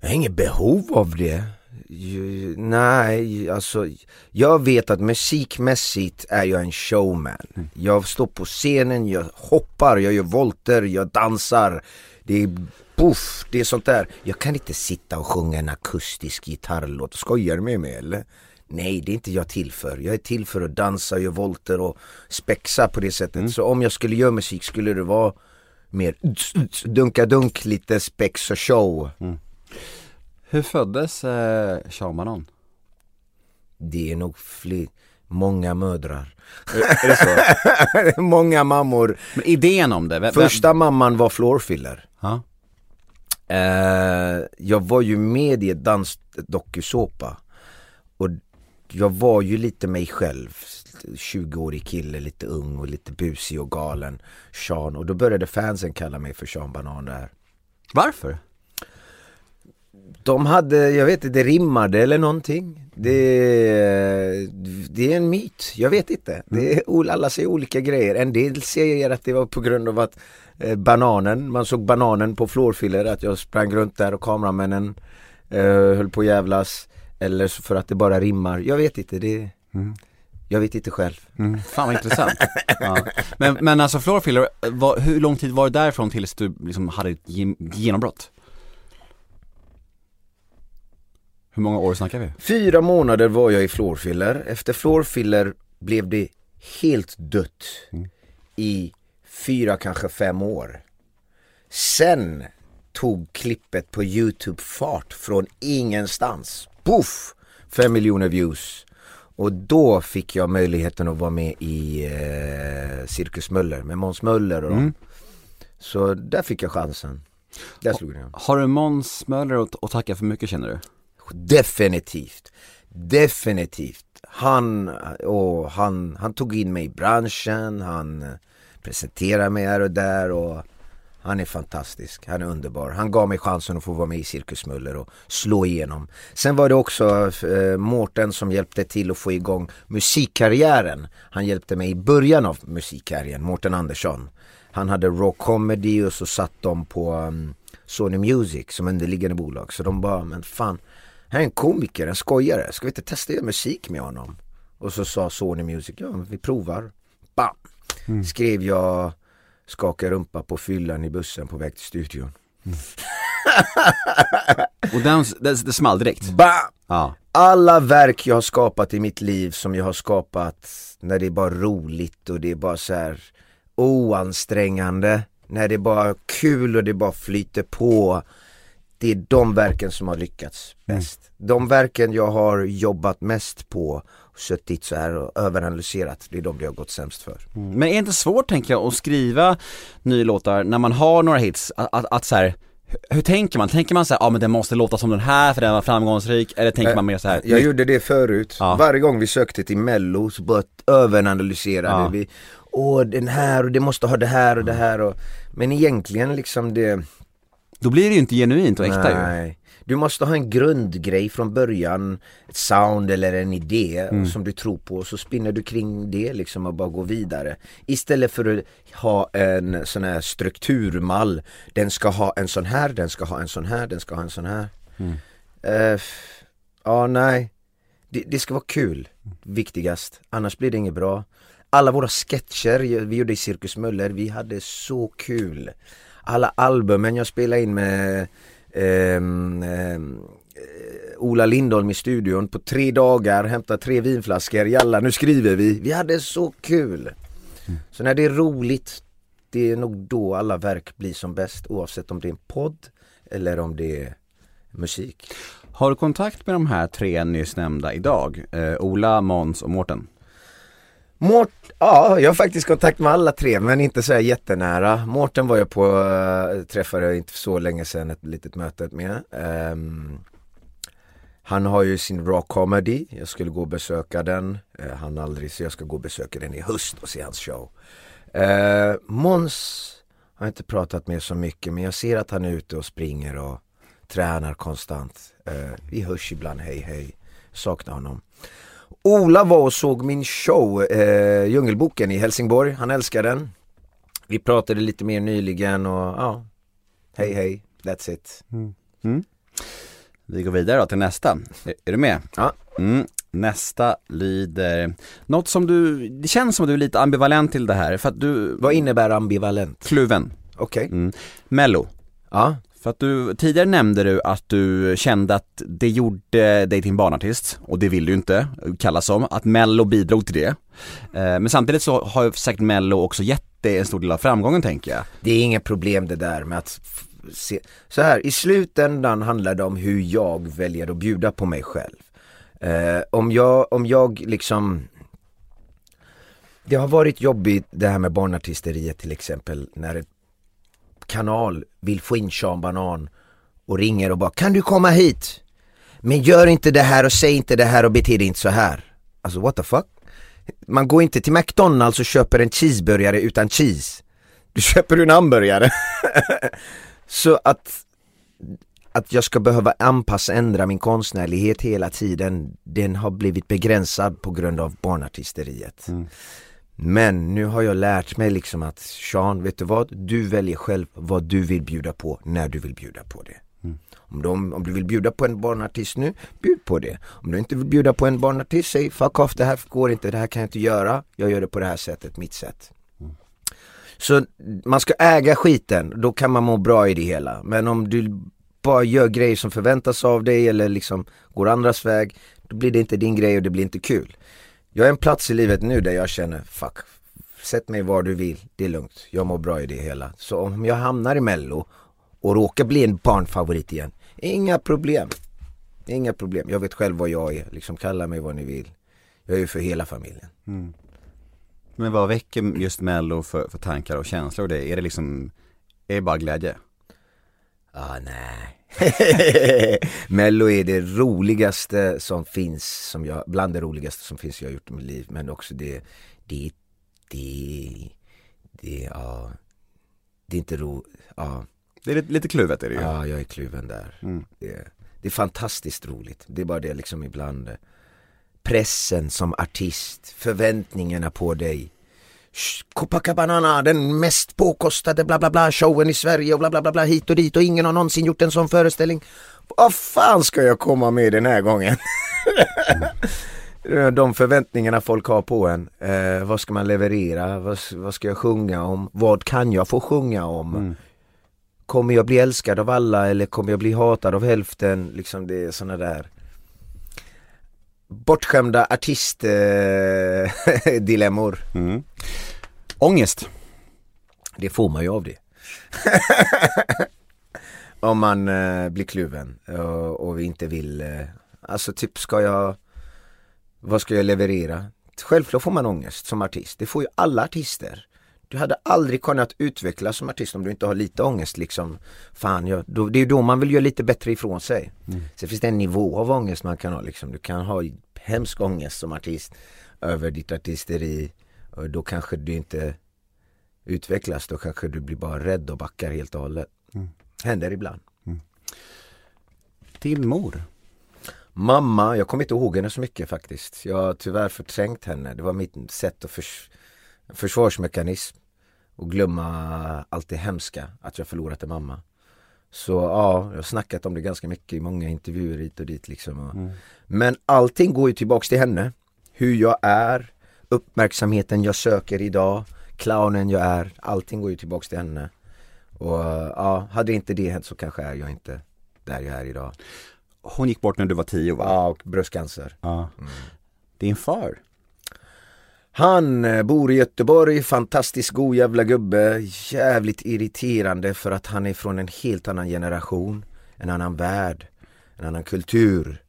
Jag har inget behov av det. Ju- Nej, alltså jag vet att musikmässigt är jag en showman. Jag står på scenen, jag hoppar, jag gör volter, jag dansar. Det är puff, det är sånt där. Jag kan inte sitta och sjunga en akustisk gitarrlåt. Skojar du med mig eller? Nej, det är inte jag till för. Jag är till för att dansa, göra volter och spexa på det sättet. Så om jag skulle göra musik skulle det vara mer dunka-dunk, lite spex och show. Hur föddes eh, Sean Banan? Det är nog fler, många mödrar. Är det så? [LAUGHS] många mammor. Men idén om det, vem, Första mamman var floorfiller. Eh, jag var ju med i ett dansdokusåpa. Och jag var ju lite mig själv. 20-årig kille, lite ung och lite busig och galen. Sean. Och då började fansen kalla mig för Sean Banan där. Varför? De hade, jag vet inte, det rimmade eller någonting. Det, det är en myt, jag vet inte. Det är, alla säger olika grejer. En del säger att det var på grund av att eh, bananen, man såg bananen på floorfiller, att jag sprang runt där och kameramännen eh, höll på att jävlas. Eller för att det bara rimmar. Jag vet inte, det, jag vet inte själv. Mm, fan vad intressant. [LAUGHS] ja. men, men alltså Floorfiller, var, hur lång tid var det därifrån tills du liksom hade ett genombrott? Hur många år snackar vi? Fyra månader var jag i floorfiller. Efter floorfiller blev det helt dött i fyra, kanske fem år. Sen tog klippet på youtube fart från ingenstans. Puff! Fem miljoner views. Och då fick jag möjligheten att vara med i eh, Cirkus Möller med Måns Möller och dem. Så där fick jag chansen. Där slog det. Har du Måns Möller att, att tacka för mycket känner du? Definitivt. Definitivt. Han, och han, han tog in mig i branschen, han presenterade mig här och där och han är fantastisk, han är underbar. Han gav mig chansen att få vara med i Cirkus Möller och slå igenom. Sen var det också eh, Mårten som hjälpte till att få igång musikkarriären. Han hjälpte mig i början av musikkarriären, Mårten Andersson. Han hade Raw Comedy och så satt de på um, Sony Music som underliggande bolag. Så de bara, men fan, här är en komiker, en skojare, ska vi inte testa göra musik med honom? Och så sa Sony Music, ja vi provar. Bam! Skrev jag Skaka rumpa på fyllan i bussen på väg till studion. Och den, det, det small direkt? Bam! Ja. Alla verk jag har skapat i mitt liv som jag har skapat när det är bara roligt och det är bara så här oansträngande. När det är bara kul och det bara flyter på. Det är de verken som har lyckats bäst. De verken jag har jobbat mest på, suttit så här och överanalyserat, det är de det har gått sämst för. Mm. Men är det inte svårt tänker jag att skriva nya låtar när man har några hits, att, att, att så här, hur tänker man? Tänker man så ja men den måste låta som den här för den var framgångsrik, eller tänker Eh, man mer så här? Jag gjorde det förut, Ja. varje gång vi sökte till mello så bara överanalyserade Ja. vi Åh den här och det måste ha det här och det här och Men egentligen liksom det Då blir det ju inte genuint och äkta ju. Nej. Du måste ha en grundgrej från början, ett sound eller en idé Mm. som du tror på och så spinner du kring det liksom och bara går vidare. Istället för att ha en sån här strukturmall, den ska ha en sån här, den ska ha en sån här, den ska ha en sån här. Mm. F- ja, nej. Det, det ska vara kul, viktigast. Annars blir det inget bra. Alla våra sketcher vi gjorde i Cirkus Möller, vi hade så kul. Alla albumen jag spelade in med ehm, eh, Ola Lindholm i studion på tre dagar, hämta tre vinflaskor, jalla nu skriver vi. Vi hade så kul. Så när det är roligt, det är nog då alla verk blir som bäst oavsett om det är en podd eller om det är musik. Har du kontakt med de här tre nyss nämnda idag? Eh, Ola, Måns och Mårten? Mårt, ja, jag har faktiskt kontakt med alla tre men inte så här jättenära. Mårten var jag på, äh, träffade jag inte så länge sedan ett litet möte med. Ehm, han har ju sin raw comedy, jag skulle gå och besöka den. Uh, han aldrig, så jag ska gå och besöka den i höst och se hans show. Uh, Måns har jag inte pratat med så mycket men jag ser att han är ute och springer och tränar konstant. Uh, vi hörs ibland, hej hej. Saknar honom. Ola var och såg min show, eh, Djungelboken i Helsingborg, han älskar den. Vi pratade lite mer nyligen och ja, hej hej, that's it. Vi går vidare då till nästa. Är, är du med? Ja. Mm. Nästa lyder, något som du, det känns som att du är lite ambivalent till det här för att du, Vad innebär ambivalent? kluven. Okej, Mm. Mello. ja, för att du, tidigare nämnde du att du kände att det gjorde dig till en barnartist och det vill du inte kallas som, att mello bidrog till det. Eh, men samtidigt så har ju säkert mello också gett dig en stor del av framgången tänker jag. det är inga problem det där med att se. Så här, i slutändan handlar det om hur jag väljer att bjuda på mig själv. Eh, om jag, om jag liksom Det har varit jobbigt det här med barnartisteriet till exempel när ett kanal vill få in Sean Banan och ringer och bara kan du komma hit? Men gör inte det här och säg inte det här och bete dig inte så här. Alltså what the fuck? Man går inte till McDonalds och köper en cheeseburgare utan cheese. Du köper en hamburgare. [LAUGHS] så att att jag ska behöva anpassa, ändra min konstnärlighet hela tiden, den har blivit begränsad på grund av barnartisteriet. Mm. Men nu har jag lärt mig liksom att Sean, vet du vad? Du väljer själv vad du vill bjuda på när du vill bjuda på det. Om, de, om du vill bjuda på en barnartist nu, bjud på det. Om du inte vill bjuda på en barnartist, säg fuck off, det här går inte, det här kan jag inte göra. Jag gör det på det här sättet, mitt sätt. Så man ska äga skiten, då kan man må bra i det hela. Men om du bara gör grejer som förväntas av dig eller liksom går andras väg, då blir det inte din grej och det blir inte kul. Jag är en plats i livet nu där jag känner, fuck, sätt mig var du vill, det är lugnt, jag mår bra i det hela. Så om jag hamnar i mello och råkar bli en barnfavorit igen, inga problem. Inga problem, jag vet själv vad jag är, liksom kalla mig vad ni vill. Jag är ju för hela familjen. Men vad väcker just mello för, för tankar och känslor och det? Är det liksom, är det bara glädje? Ah, nej. [LAUGHS] Mello är det roligaste som finns, som jag, bland det roligaste som finns jag har gjort i mitt liv. Men också det, det, det, det, ja, det är inte ro, ja, Det är lite, lite kluvet är det ju. ja, jag är kluven där. Mm. Det, det är fantastiskt roligt. Det är bara det liksom ibland, pressen som artist, förväntningarna på dig. Copacabana, den mest påkostade bla bla bla showen i Sverige och bla bla bla bla hit och dit och ingen har någonsin gjort en sån föreställning. Vad fan ska jag komma med den här gången? [LAUGHS] De förväntningarna folk har på en. Eh, vad ska man leverera? Vad, vad ska jag sjunga om? Vad kan jag få sjunga om? Kommer jag bli älskad av alla eller kommer jag bli hatad av hälften? Liksom det är såna där bortskämda artistdilemmor. [LAUGHS] Mm. Ångest. Det får man ju av det. [LAUGHS] Om man eh, blir kluven och, och inte vill, eh, alltså typ ska jag Vad ska jag leverera? Självklart får man ångest som artist, det får ju alla artister. Du hade aldrig kunnat utvecklas som artist om du inte har lite ångest liksom. Fan, jag, då, det är då man vill göra lite bättre ifrån sig. Mm. Sen finns det en nivå av ångest man kan ha liksom. Du kan ha hemsk ångest som artist över ditt artisteri. Och då kanske du inte utvecklas, då kanske du blir bara rädd och backar helt och hållet. Mm. Händer ibland. Mm. Din mor? Mamma, jag kommer inte ihåg henne så mycket faktiskt. Jag har tyvärr förträngt henne. Det var mitt sätt att förs försvarsmekanism och glömma allt det hemska, att jag förlorat en mamma. Så ja, jag har snackat om det ganska mycket i många intervjuer hit och dit liksom. Mm. Men allting går ju tillbaks till henne. Hur jag är, uppmärksamheten jag söker idag, clownen jag är, allting går ju tillbaks till henne. Och ja, hade inte det hänt så kanske är jag inte där jag är idag. Hon gick bort när du var tio va? Ja, och bröstcancer. Ja. Mm. Din far? Han eh, bor i Göteborg, fantastiskt god jävla gubbe, jävligt irriterande för att han är från en helt annan generation, en annan värld, en annan kultur.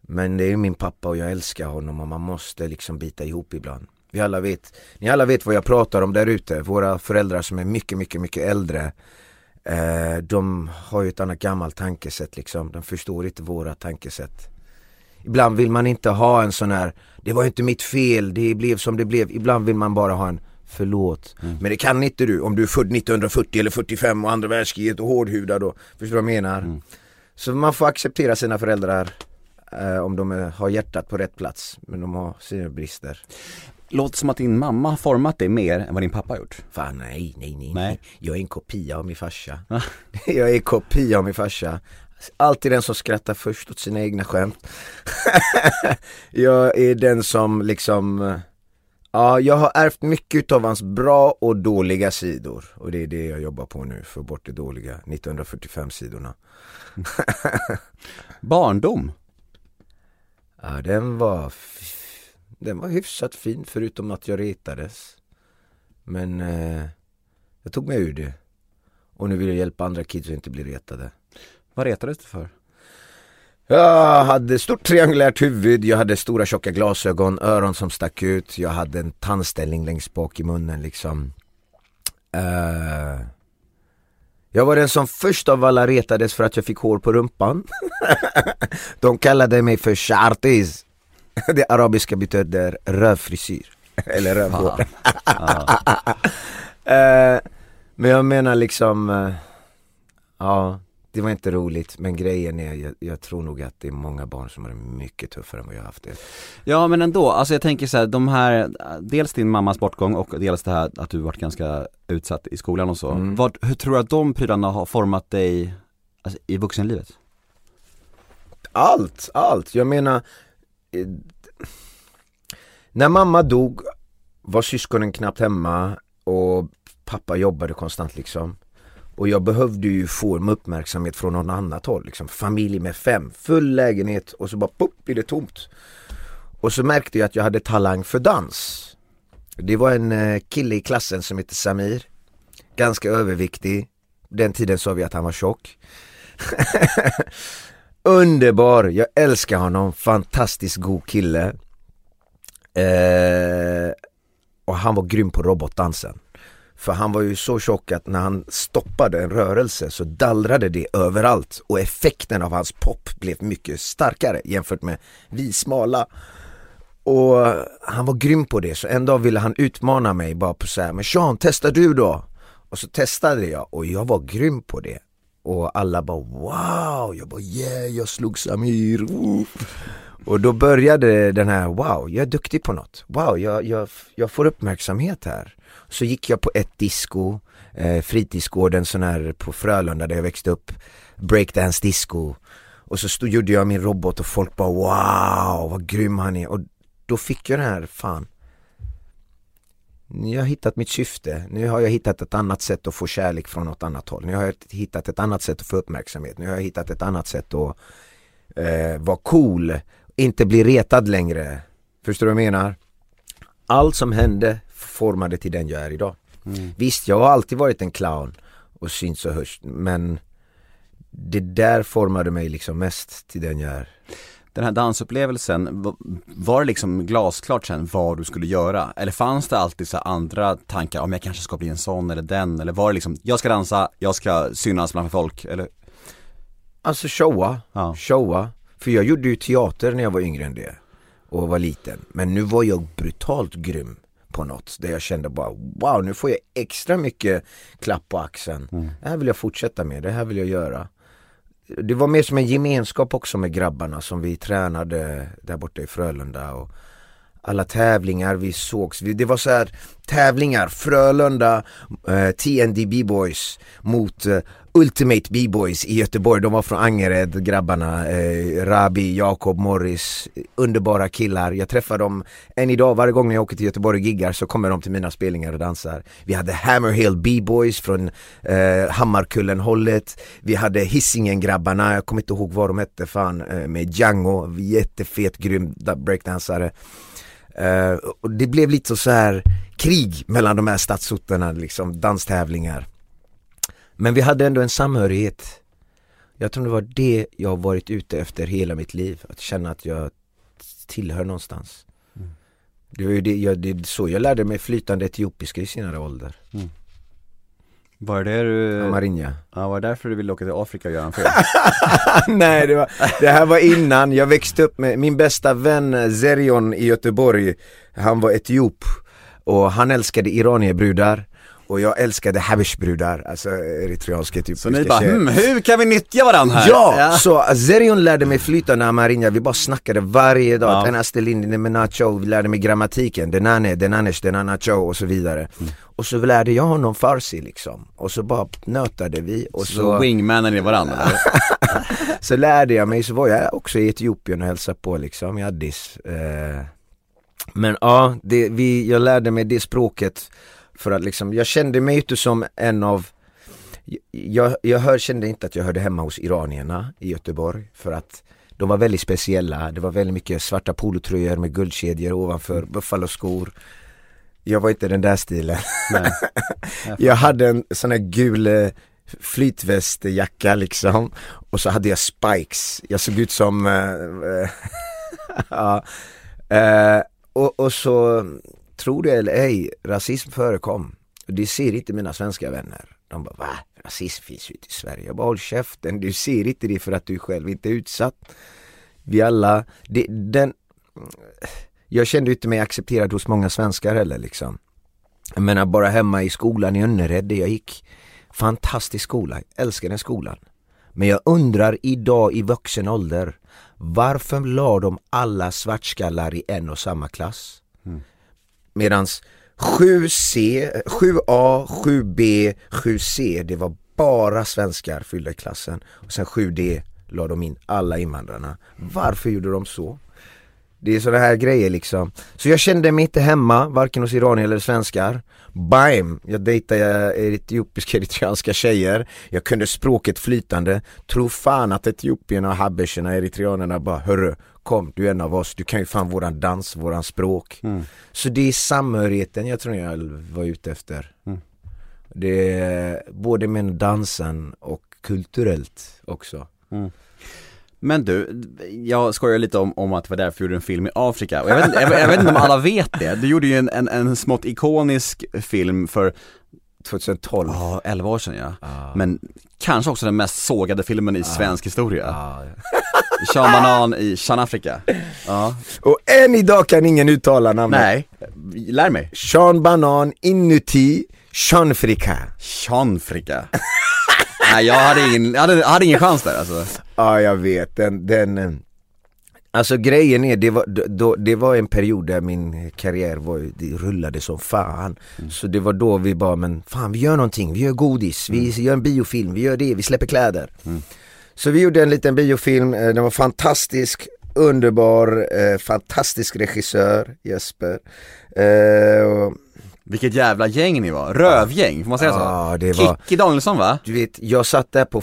Men det är min pappa och jag älskar honom och man måste liksom bita ihop ibland. Vi alla vet, ni alla vet vad jag pratar om där ute, våra föräldrar som är mycket, mycket, mycket äldre eh, De har ju ett annat gammalt tankesätt liksom, de förstår inte våra tankesätt Ibland vill man inte ha en sån här, det var inte mitt fel, det blev som det blev. Ibland vill man bara ha en förlåt. Mm. Men det kan inte du om du är född 1940 eller 45 och andra världskriget och hårdhudad och förstår du vad jag menar? Mm. Så man får acceptera sina föräldrar eh, om de är, har hjärtat på rätt plats, men de har sina brister. Låter som att din mamma har format dig mer än vad din pappa har gjort. Fan nej, nej, nej. nej. Jag är en kopia av min farsa. [LAUGHS] jag är en kopia av min farsa. Alltid den som skrattar först åt sina egna skämt. [LAUGHS] jag är den som liksom Ja, jag har ärvt mycket av hans bra och dåliga sidor och det är det jag jobbar på nu, för bort det dåliga, 1945 sidorna. [LAUGHS] Barndom? Ja, den var, den var hyfsat fin förutom att jag retades. Men eh, jag tog mig ur det. Och nu vill jag hjälpa andra kids att inte bli retade. Vad retades du för? Jag hade stort triangulärt huvud, jag hade stora tjocka glasögon, öron som stack ut, jag hade en tandställning längst bak i munnen liksom. Uh, jag var den som först av alla retades för att jag fick hår på rumpan. [LAUGHS] De kallade mig för shartis. [LAUGHS] Det arabiska betyder rövfrisyr. Eller rövhår. uh, [LAUGHS] men jag menar liksom, uh, ja det var inte roligt men grejen är, jag, jag, tror nog att det är många barn som har det mycket tuffare än vad jag har haft det Ja men ändå, alltså jag tänker så här, de här, dels din mammas bortgång och dels det här att du varit ganska utsatt i skolan och så. Mm. Vad, hur tror du att de prylarna har format dig alltså, i vuxenlivet? Allt, allt, jag menar eh, När mamma dog var syskonen knappt hemma och pappa jobbade konstant liksom och jag behövde ju få en uppmärksamhet från någon annat håll. Liksom. Familj med fem, full lägenhet och så bara pop blir det tomt. Och så märkte jag att jag hade talang för dans. Det var en eh, kille i klassen som hette Samir. Ganska överviktig. Den tiden sa vi att han var tjock. [LAUGHS] Underbar, jag älskar honom, fantastiskt god kille. Eh, och han var grym på robotdansen. För han var ju så tjock att när han stoppade en rörelse så dallrade det överallt och effekten av hans pop blev mycket starkare jämfört med vi smala. Och han var grym på det så en dag ville han utmana mig bara på såhär, men Sean testa du då? Och så testade jag och jag var grym på det. Och alla bara wow, jag bara yeah, jag slog Samir. Uh. Och då började den här, wow, jag är duktig på något. Wow, jag, jag, jag får uppmärksamhet här. Så gick jag på ett disco, eh, fritidsgården sån här på Frölunda där jag växte upp, breakdance disco. Och så stod, gjorde jag min robot och folk bara wow, vad grym han är. Och då fick jag den här, fan, nu har jag hittat mitt syfte, nu har jag hittat ett annat sätt att få kärlek från något annat håll. Nu har jag hittat ett annat sätt att få uppmärksamhet, nu har jag hittat ett annat sätt att eh, vara cool, inte bli retad längre. Förstår du vad jag menar? Allt som hände formade till den jag är idag. Mm. Visst, jag har alltid varit en clown och synts och hörs men det där formade mig liksom mest till den jag är. den här dansupplevelsen, va- var det liksom glasklart sen vad du skulle göra? Eller fanns det alltid så andra tankar, om jag kanske ska bli en sån eller den? Eller var det liksom, jag ska dansa, jag ska synas bland folk, eller? Alltså showa, Ja. showa. För jag gjorde ju teater när jag var yngre än det. Och var liten. Men nu var jag brutalt grym på något. Där jag kände bara wow, nu får jag extra mycket klapp på axeln. Det här vill jag fortsätta med, det här vill jag göra. Det var mer som en gemenskap också med grabbarna som vi tränade där borta i Frölunda. Och alla tävlingar vi sågs, det var så här tävlingar, Frölunda, eh, TND B-boys mot eh, Ultimate B-boys i Göteborg. De var från Angered, grabbarna, eh, Rabi, Jakob, Morris, underbara killar. Jag träffar dem än idag, varje gång jag åker till Göteborg och giggar så kommer de till mina spelningar och dansar. Vi hade Hammerhill B-boys från eh, Hammarkullen-hållet. Vi hade Hisingen-grabbarna, jag kommer inte ihåg vad de hette fan, eh, med Django, jättefet, grym breakdansare. Eh, och det blev lite så här krig mellan de här stadsorterna, liksom danstävlingar. Men vi hade ändå en samhörighet. Jag tror det var det jag har varit ute efter hela mitt liv, att känna att jag tillhör någonstans. Det var ju det, jag, det så jag lärde mig flytande etiopiska i senare ålder. Var det du, Amarinja. ja var det därför du ville åka till Afrika och göra en film? [LAUGHS] Nej det, var, det här var innan, jag växte upp med min bästa vän Zerion i Göteborg Han var etiop och han älskade iranierbrudar och jag älskade habeshbrudar, alltså eritreanska etiopiska Så ni bara, hmm, hur kan vi nyttja varandra här? Ja, så Zerion lärde mig flytande amarinja, vi bara snackade varje dag, Ja. ja. Astelin, Nemenacho, vi lärde mig grammatiken, denane, denanesh, denanacho och så vidare Och så lärde jag honom farsi liksom, och så bara nötade vi och Så, så wingmanen i varandra [LAUGHS] så lärde jag mig, så var jag också i Etiopien och hälsade på liksom i Addis eh, Men ja, det, vi, jag lärde mig det språket för att liksom, jag kände mig inte som en av Jag, jag hör, kände inte att jag hörde hemma hos iranierna i Göteborg för att de var väldigt speciella, det var väldigt mycket svarta polotröjor med guldkedjor ovanför, buffaloskor Jag var inte den där stilen Nej. [LAUGHS] jag hade en sån här gul eh, flytvästjacka liksom och så hade jag spikes, jag såg ut som eh, [LAUGHS] ja. eh, och, och så, tror det eller ej, rasism förekom. Det ser inte mina svenska vänner. De bara va? Rasism finns ju inte i Sverige. Jag bara håll käften, du ser inte det för att du själv inte är utsatt. Vi alla, det, den Jag kände inte mig accepterad hos många svenskar heller liksom. Jag menar bara hemma i skolan i Önnered där jag gick Fantastisk skola, jag älskar den skolan Men jag undrar idag i vuxen ålder Varför la de alla svartskallar i en och samma klass? Medans 7C, 7A, 7B, 7C det var bara svenskar fyllda i klassen och sen 7D la de in alla invandrarna Varför gjorde de så? Det är sådana här grejer liksom. Så jag kände mig inte hemma, varken hos iranier eller svenskar. Bam! Jag dejtade etiopiska [LAUGHS] eritreanska tjejer. Jag kunde språket flytande. Tro fan att etiopierna och habescherna, eritreanerna bara Hörru, kom du är en av oss, du kan ju fan våran dans, våran språk. Så det är samhörigheten jag tror jag var ute efter. Det är både med dansen och kulturellt också. Men du, jag skojar lite om, om att det var därför du gjorde en film i Afrika och jag vet, inte- jag, jag vet inte om alla vet det, du gjorde ju en, en, en smått ikonisk film för, 2012. ja, 11 år sedan ja. Ah. Men kanske också den mest sågade filmen i svensk historia. Ah. Sean Banan i Sean Afrika. Ja. Och än idag kan ingen uttala namnet. Nej, lär mig. Sean Banan inuti Sean Frika. Sean Frika. Nej jag hade ingen, jag hade, jag hade ingen chans där alltså. Ja jag vet, den, den eh, Alltså grejen är, det var, då, det var en period där min karriär var, det rullade som fan. Så det var då vi bara, men fan vi gör någonting, vi gör godis, vi gör en biofilm, vi gör det, vi släpper kläder. Så vi gjorde en liten biofilm, eh, den var fantastisk, underbar, eh, fantastisk regissör, Jesper. Eh, och, Vilket jävla gäng ni var, rövgäng, får man säga så? Ja, det var- Kikki Danielsson va? Du vet, jag satt där på,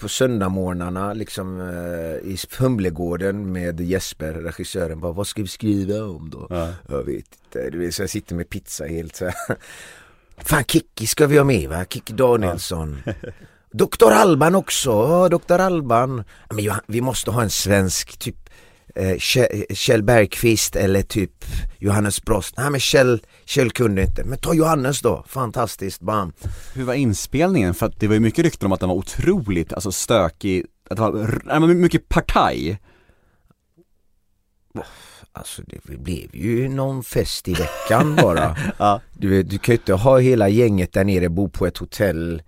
på söndagmorgnarna liksom eh, i Humlegården med Jesper, regissören, bara vad ska vi skriva om då? Ja. Jag vet inte, du vet, så jag sitter med pizza helt så här. [LAUGHS] Fan Kikki ska vi ha med va? Kikki Danielsson [LAUGHS] Doktor Alban också, ja Doktor Alban Men vi måste ha en svensk typ eh, Kjell, Bergqvist eller typ Johannes Brost. Nej men Kjell, Kjell kunde inte, men ta Johannes då, fantastiskt, bam. Hur var inspelningen? För att det var ju mycket rykten om att den var otroligt, alltså stökig, att det var, mycket partaj. Alltså det blev ju någon fest i veckan bara. [LAUGHS] Ja. Du, du kan ju inte ha hela gänget där nere, bo på ett hotell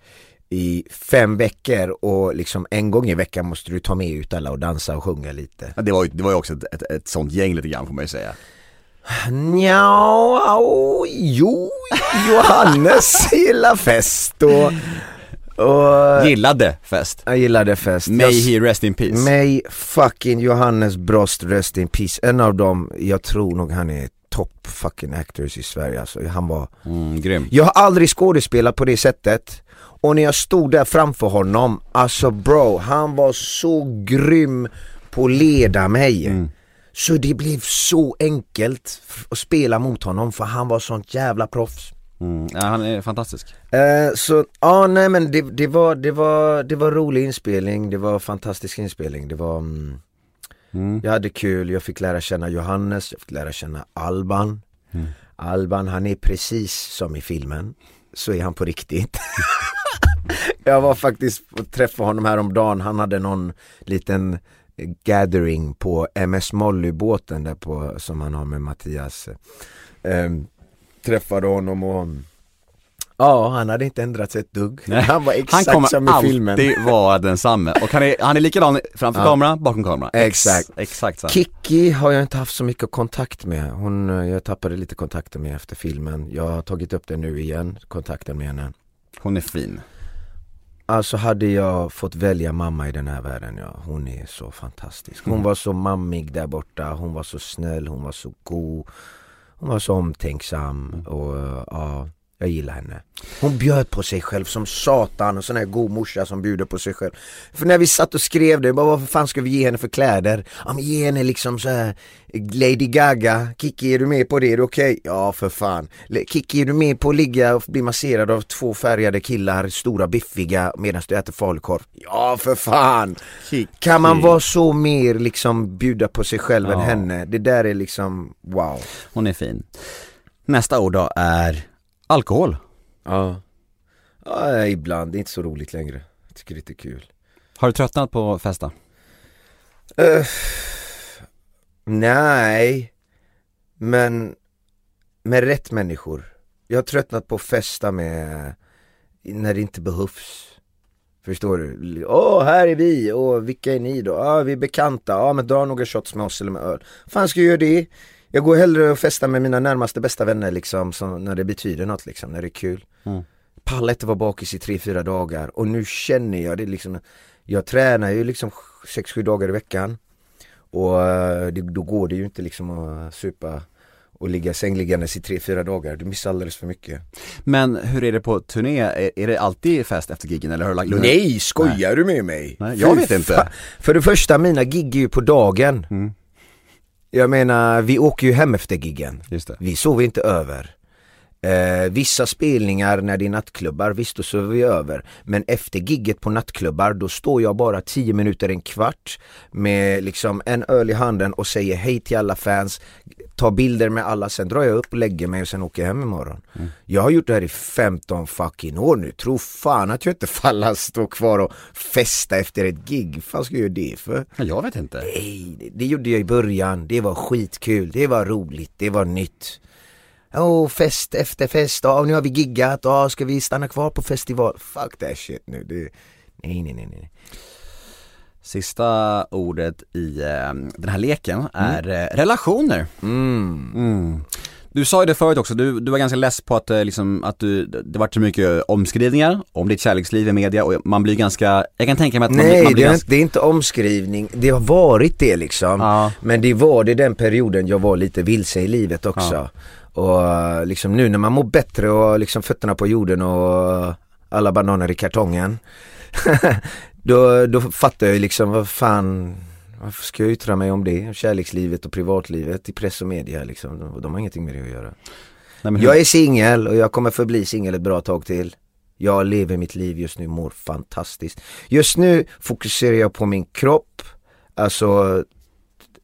i fem veckor och liksom en gång i veckan måste du ta med ut alla och dansa och sjunga lite. Ja, Det var ju, det var ju också ett, ett, ett sånt gäng lite grann får man ju säga. Nja, jo, Johannes [LAUGHS] gillar fest och, och Gillade fest. jag gillade fest. May Jag- he rest in peace. May fucking Johannes Brost rest in peace. En av dem, jag tror nog han är top fucking actors i Sverige alltså. Han var Mm, grym. Jag har aldrig skådespelat på det sättet och när jag stod där framför honom, alltså bro, han var så grym på att leda mig. Mm. Så det blev så enkelt att spela mot honom för han var sånt jävla proffs. Mm. Ja, han är fantastisk. Eh, så, ja nej men det, det, var, det, var, det var rolig inspelning, det var fantastisk inspelning, det var mm, Mm. Jag hade kul, jag fick lära känna Johannes, jag fick lära känna Alban Mm. Alban han är precis som i filmen, så är han på riktigt [LAUGHS] [LAUGHS] Jag var faktiskt och träffade honom häromdagen, han hade någon liten gathering på MS Molly båten där på, som han har med Mattias Ehm, Träffade honom och Ja, han hade inte ändrat sig ett dugg. Nej. Han var Han exakt kommer som i filmen. alltid vara densamme. Och han är, han är likadan framför Ja. kamera, bakom kamera. Ex- Exakt. Exakt samma. Kikki har jag inte haft så mycket kontakt med. Hon, eh, jag tappade lite kontakten med efter filmen. Jag har tagit upp det nu igen, kontakten med henne. Hon är fin. Alltså hade jag fått välja mamma i den här världen, ja, hon är så fantastisk. Hon Mm. var så mammig där borta, hon var så snäll, hon var så god. Hon var så omtänksam Mm. och ja, jag gillar henne. Hon bjöd på sig själv som satan, en sån här god morsa som bjuder på sig själv. För när vi satt och skrev det, bara, vad fan ska vi ge henne för kläder? Ja men ge henne liksom så här Lady Gaga, Kiki är du med på det? Är det okej? Ja för fan. Kiki är du med på att ligga och bli masserad av två färgade killar, stora biffiga medan du äter falukorv? Ja för fan! Kan man vara så mer liksom bjuda på sig själv än Ja. henne? Det där är liksom wow. Hon är fin. Nästa ord då är alkohol. Ja. ja ibland, det är inte så roligt längre. Jag tycker det är lite kul. Har du tröttnat på att festa? Uh, nej, men med rätt människor. Jag har tröttnat på att festa med, när det inte behövs. Förstår du? Åh, här är vi, och vilka är ni då? Ja, vi är bekanta, ja men dra några shots med oss eller med öl. fan ska jag göra det? Jag går hellre och festar med mina närmaste bästa vänner liksom, som, när det betyder något liksom, när det är kul. Mm. Pallar inte vara bakis i tre fyra dagar och nu känner jag det liksom Jag tränar ju liksom sex sju dagar i veckan Och eh, det, då går det ju inte liksom att supa och ligga sängliggandes i tre fyra dagar, du missar alldeles för mycket Men hur är det på turné? Är, är det alltid fest efter giggen eller har du lagt Nej, skojar du med mig? Nej, jag Fy vet inte. För det första, mina gig är ju på dagen Mm. Jag menar, vi åker ju hem efter giggen. Vi sover inte över. Eh, Vissa spelningar när det är nattklubbar, visst då sover vi över. Men efter gigget på nattklubbar då står jag bara 10 minuter, en kvart Med liksom en öl i handen och säger hej till alla fans Tar bilder med alla, sen drar jag upp och lägger mig och sen åker jag hem imorgon Jag har gjort det här i 15 fucking år nu, tro fan att jag inte faller stå kvar och festa efter ett gig, fan ska jag göra det för? Ja, jag vet inte. Nej, det, det gjorde jag i början. Det var skitkul, det var roligt, det var nytt. Åh, fest efter fest, ja, nu har vi giggat, ja, ska vi stanna kvar på festival? Fuck that shit nu, det, nej, nej, nej, nej. Sista ordet i eh, den här leken är eh, relationer. Mm. Mm. Du sa ju det förut också, du, du var ganska less på att, eh, liksom, att du, det var så mycket omskrivningar om ditt kärleksliv i media och man blir ganska, jag kan tänka mig att man, Nej, man det blir är, ganska, det är inte omskrivning, det har varit det liksom. Ja. Men det var det den perioden jag var lite vilse i livet också. Och eh, liksom nu när man mår bättre och liksom fötterna på jorden och alla bananer i kartongen. [LAUGHS] då, då fattar jag ju liksom vad fan, varför ska jag yttra mig om det? Kärlekslivet och privatlivet i press och media liksom. De, de har ingenting med det att göra. Nej, Jag är singel och jag kommer förbli singel ett bra tag till. Jag lever mitt liv just nu, mår fantastiskt. Just nu fokuserar jag på min kropp, alltså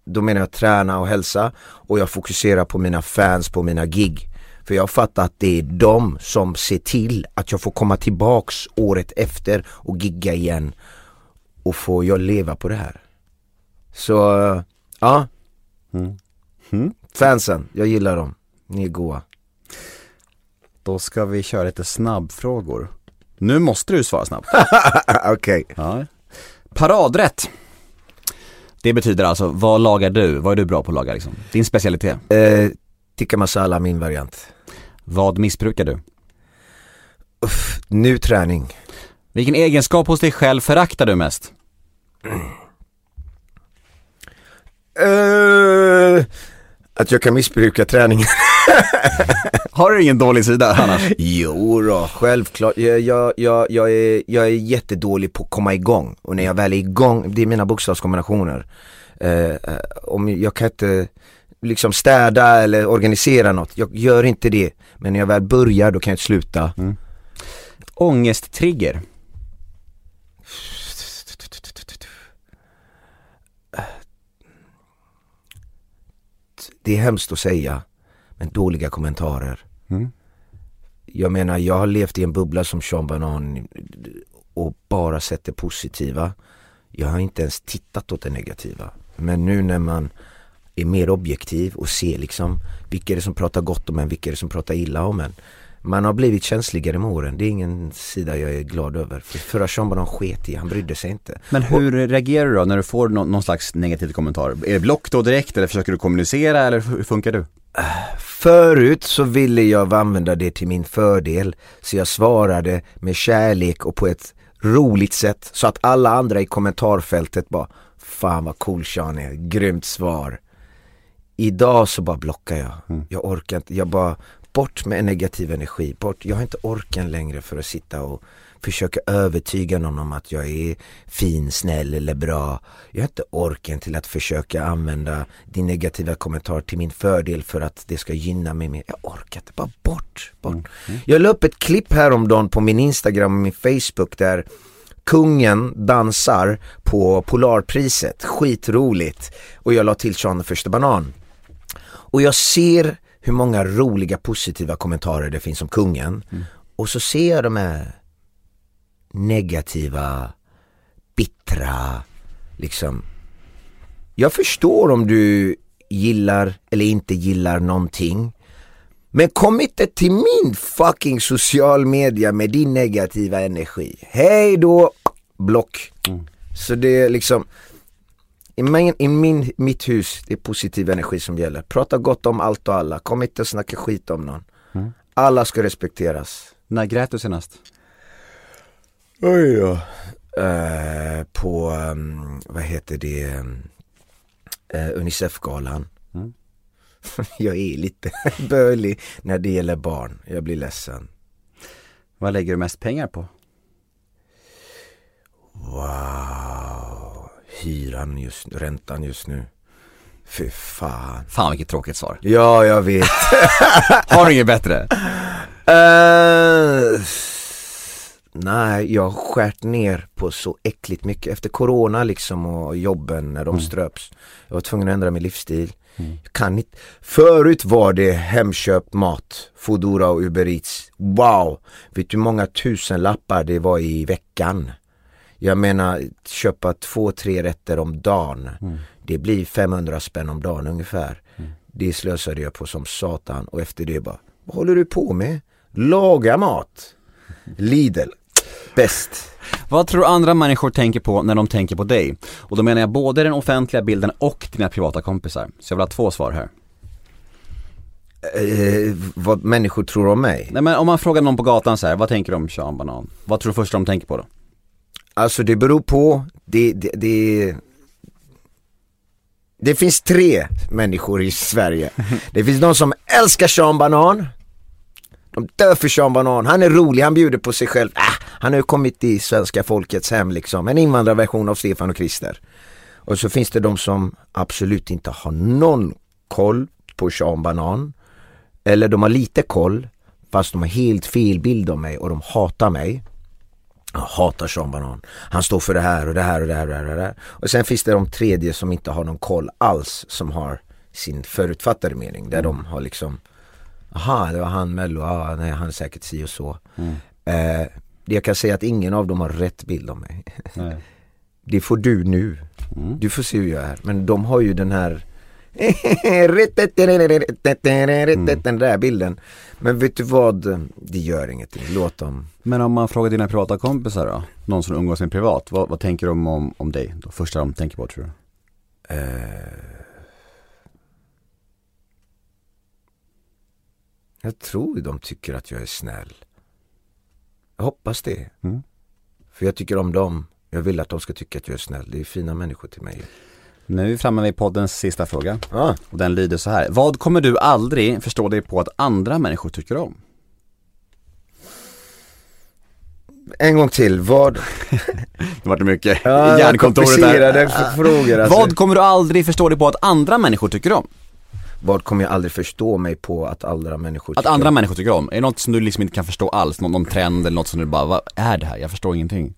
då menar jag träna och hälsa och jag fokuserar på mina fans, på mina gig. För jag fattar att det är de som ser till att jag får komma tillbaks året efter och gigga igen och få jag leva på det här. Så, ja. Mm. Mm. Fansen, jag gillar dem. Ni är goa. Då ska vi köra lite snabbfrågor. Nu måste du svara snabbt. [LAUGHS] Okej. Ja. Paradrätt. Det betyder alltså, vad lagar du? Vad är du bra på att laga liksom? Din specialitet? Eh, tikka masala, min variant. Vad missbrukar du? Uff, nu träning. Vilken egenskap hos dig själv föraktar du mest? Eh, att jag kan missbruka träningen. [LAUGHS] Har du ingen dålig sida annars? Jo då, självklart. Jag, jag, jag, jag, är, jag är jättedålig på att komma igång. Och när jag väl är igång, det är mina bokstavskombinationer. Eh, om jag kan inte liksom städa eller organisera något, jag gör inte det. Men när jag väl börjar, då kan jag inte sluta. Mm. Ångesttrigger. Det är hemskt att säga, men dåliga kommentarer. Mm. Jag menar, jag har levt i en bubbla som Sean Banan och bara sett det positiva. Jag har inte ens tittat åt det negativa. Men nu när man är mer objektiv och ser liksom vilka är det som pratar gott om en, vilka är det som pratar illa om en. Man har blivit känsligare med åren, det är ingen sida jag är glad över. För förra Sean Banan sket i, han brydde sig inte. Men hur reagerar du då när du får någon, någon slags negativ kommentar? Är det block då direkt eller försöker du kommunicera eller hur funkar du? Förut så ville jag använda det till min fördel, så jag svarade med kärlek och på ett roligt sätt så att alla andra i kommentarfältet bara Fan vad cool Sean är, grymt svar. Idag så bara blockar jag. Mm. Jag orkar inte, jag bara bort med negativ energi, bort. Jag har inte orken längre för att sitta och försöka övertyga någon om att jag är fin, snäll eller bra. Jag har inte orken till att försöka använda din negativa kommentar till min fördel för att det ska gynna mig mer. Jag orkar inte, bara bort, bort. Mm. Mm. Jag la upp ett klipp häromdagen på min Instagram och min Facebook där kungen dansar på Polarpriset, skitroligt. Och jag la till Sean första banan. Och jag ser hur många roliga positiva kommentarer det finns om kungen. Mm. Och så ser jag de här negativa, bittra, liksom. Jag förstår om du gillar eller inte gillar någonting. Men kom inte till min fucking social media med din negativa energi. Hej då, block. Mm. Så det är liksom, i, min, i min, mitt hus, det är positiv energi som gäller. Prata gott om allt och alla, kom inte och snacka skit om någon. Mm. Alla ska respekteras. När grät du senast? Oj då. Eh, på, um, vad heter det, eh, Unicef-galan. Mm. [LAUGHS] jag är lite [LAUGHS] bölig när det gäller barn, jag blir ledsen. Vad lägger du mest pengar på? Wow, hyran just nu, räntan just nu. Fy fan. Fan vilket tråkigt svar. Ja, jag vet. [LAUGHS] Har du inget bättre? Eh, nej, jag har skärt ner på så äckligt mycket efter corona liksom och jobben när de Mm. ströps. Jag var tvungen att ändra min livsstil. Mm. Jag kan inte. Förut var det Hemköp mat, Foodora och Uber Eats. Wow! Vet du hur många tusen lappar det var i veckan? Jag menar, köpa två, tre rätter om dagen. Mm. Det blir 500 spänn om dagen ungefär. Mm. Det slösade jag på som satan och efter det bara, vad håller du på med? Laga mat. Lidl, bäst. Vad tror andra människor tänker på när de tänker på dig? Och då menar jag både den offentliga bilden och dina privata kompisar. Så jag vill ha två svar här. Eh, vad människor tror om mig. Nej men om man frågar någon på gatan så här, vad tänker du om Sean Banan? Vad tror du först de tänker på då? Alltså det beror på, det, det, det, det finns tre människor i Sverige. [LAUGHS] Det finns de som älskar Sean Banan. De dör för Sean Banan, han är rolig, han bjuder på sig själv. Äh, han har ju kommit i svenska folkets hem liksom, en invandrarversion av Stefan och Krister. Och så finns det de som absolut inte har någon koll på Sean Banan. Eller de har lite koll, fast de har helt fel bild om mig och de hatar mig. Jag hatar Sean Banan. Han står för det här och det här och det här och det här. Och, det här. och sen finns det de tredje som inte har någon koll alls som har sin förutfattade mening där de har liksom Aha, det var han Mello, ah, nej han är säkert si och så. Eh, det jag kan säga att ingen av dem har rätt bild av mig. Nej. [LAUGHS] Det får du nu. Du får se hur jag är. Men de har ju den här [LAUGHS] den där bilden. Men vet du vad, det gör ingenting. Låt dem. Men om man frågar dina privata kompisar då? Någon som umgås med privat, vad, vad tänker de om, om dig? Det första de tänker på tror du? Jag tror de tycker att jag är snäll. Jag hoppas det. Mm. För jag tycker om dem. Jag vill att de ska tycka att jag är snäll. Det är fina människor till mig. Nu är vi framme vid poddens sista fråga. Ah. Och den lyder så här. Vad kommer du aldrig förstå dig på att andra människor tycker om? En gång till, vad? [LAUGHS] Det vart mycket Ja, hjärnkontoret där. frågor alltså. Vad kommer du aldrig förstå dig på att andra människor tycker om? Vad kommer jag aldrig förstå mig på att andra människor Att tycker andra om? människor tycker om? Är det något som du liksom inte kan förstå alls? Någon, någon trend eller något som du bara, vad är det här? Jag förstår ingenting.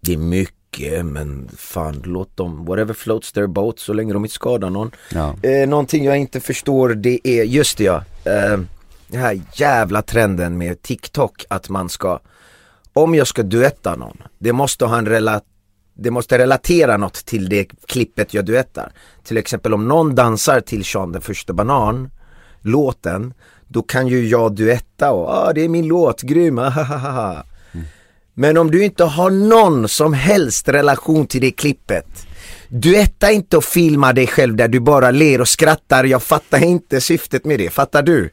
Det är mycket men fan låt dem, whatever floats their boat så länge de inte skadar någon. Ja. Eh, någonting jag inte förstår det är, just det ja, eh, den här jävla trenden med TikTok att man ska, om jag ska duetta någon, det måste ha en rela, det måste relatera något till det klippet jag duettar. Till exempel om någon dansar till Sean den första banan, låten, då kan ju jag duetta och ah, det är min låt, grym, ah. Men om du inte har någon som helst relation till det klippet Duetta inte och filma dig själv där du bara ler och skrattar, jag fattar inte syftet med det, fattar du?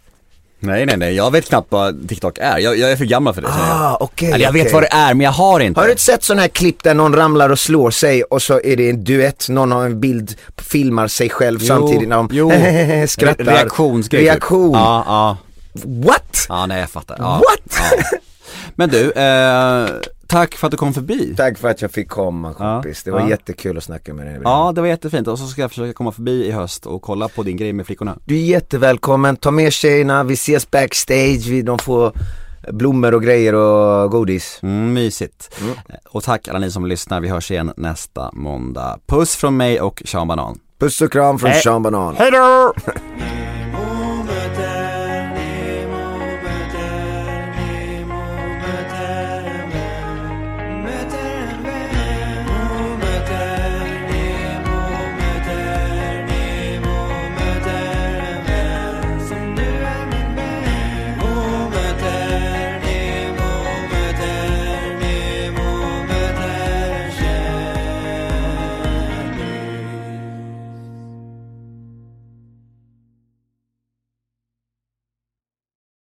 Nej nej nej, jag vet knappt vad TikTok är. Jag, jag är för gammal för det. Ah, okej, Eller jag vet okej. vad det är men jag har inte. Har du inte sett sådana här klipp där någon ramlar och slår sig och så är det en duett, någon har en bild, filmar sig själv Jo, samtidigt när de jo. [LAUGHS] skrattar Re- reaktionsgrej. Reaktion, Ja, ja. what? Ja nej jag fattar. Ja, What? Ja. Men du, eh, tack för att du kom förbi. Tack för att jag fick komma kompis, det var ja. jättekul att snacka med dig Ja det var jättefint och så ska jag försöka komma förbi i höst och kolla på din grej med flickorna. Du är jättevälkommen, ta med tjejerna, vi ses backstage, vi, de får blommor och grejer och godis. Mm, mysigt. Och tack alla ni som lyssnar, vi hörs igen nästa måndag. Puss från mig och Sean Banan. Puss och kram från Hej. Sean Banan. Hej då! [LAUGHS]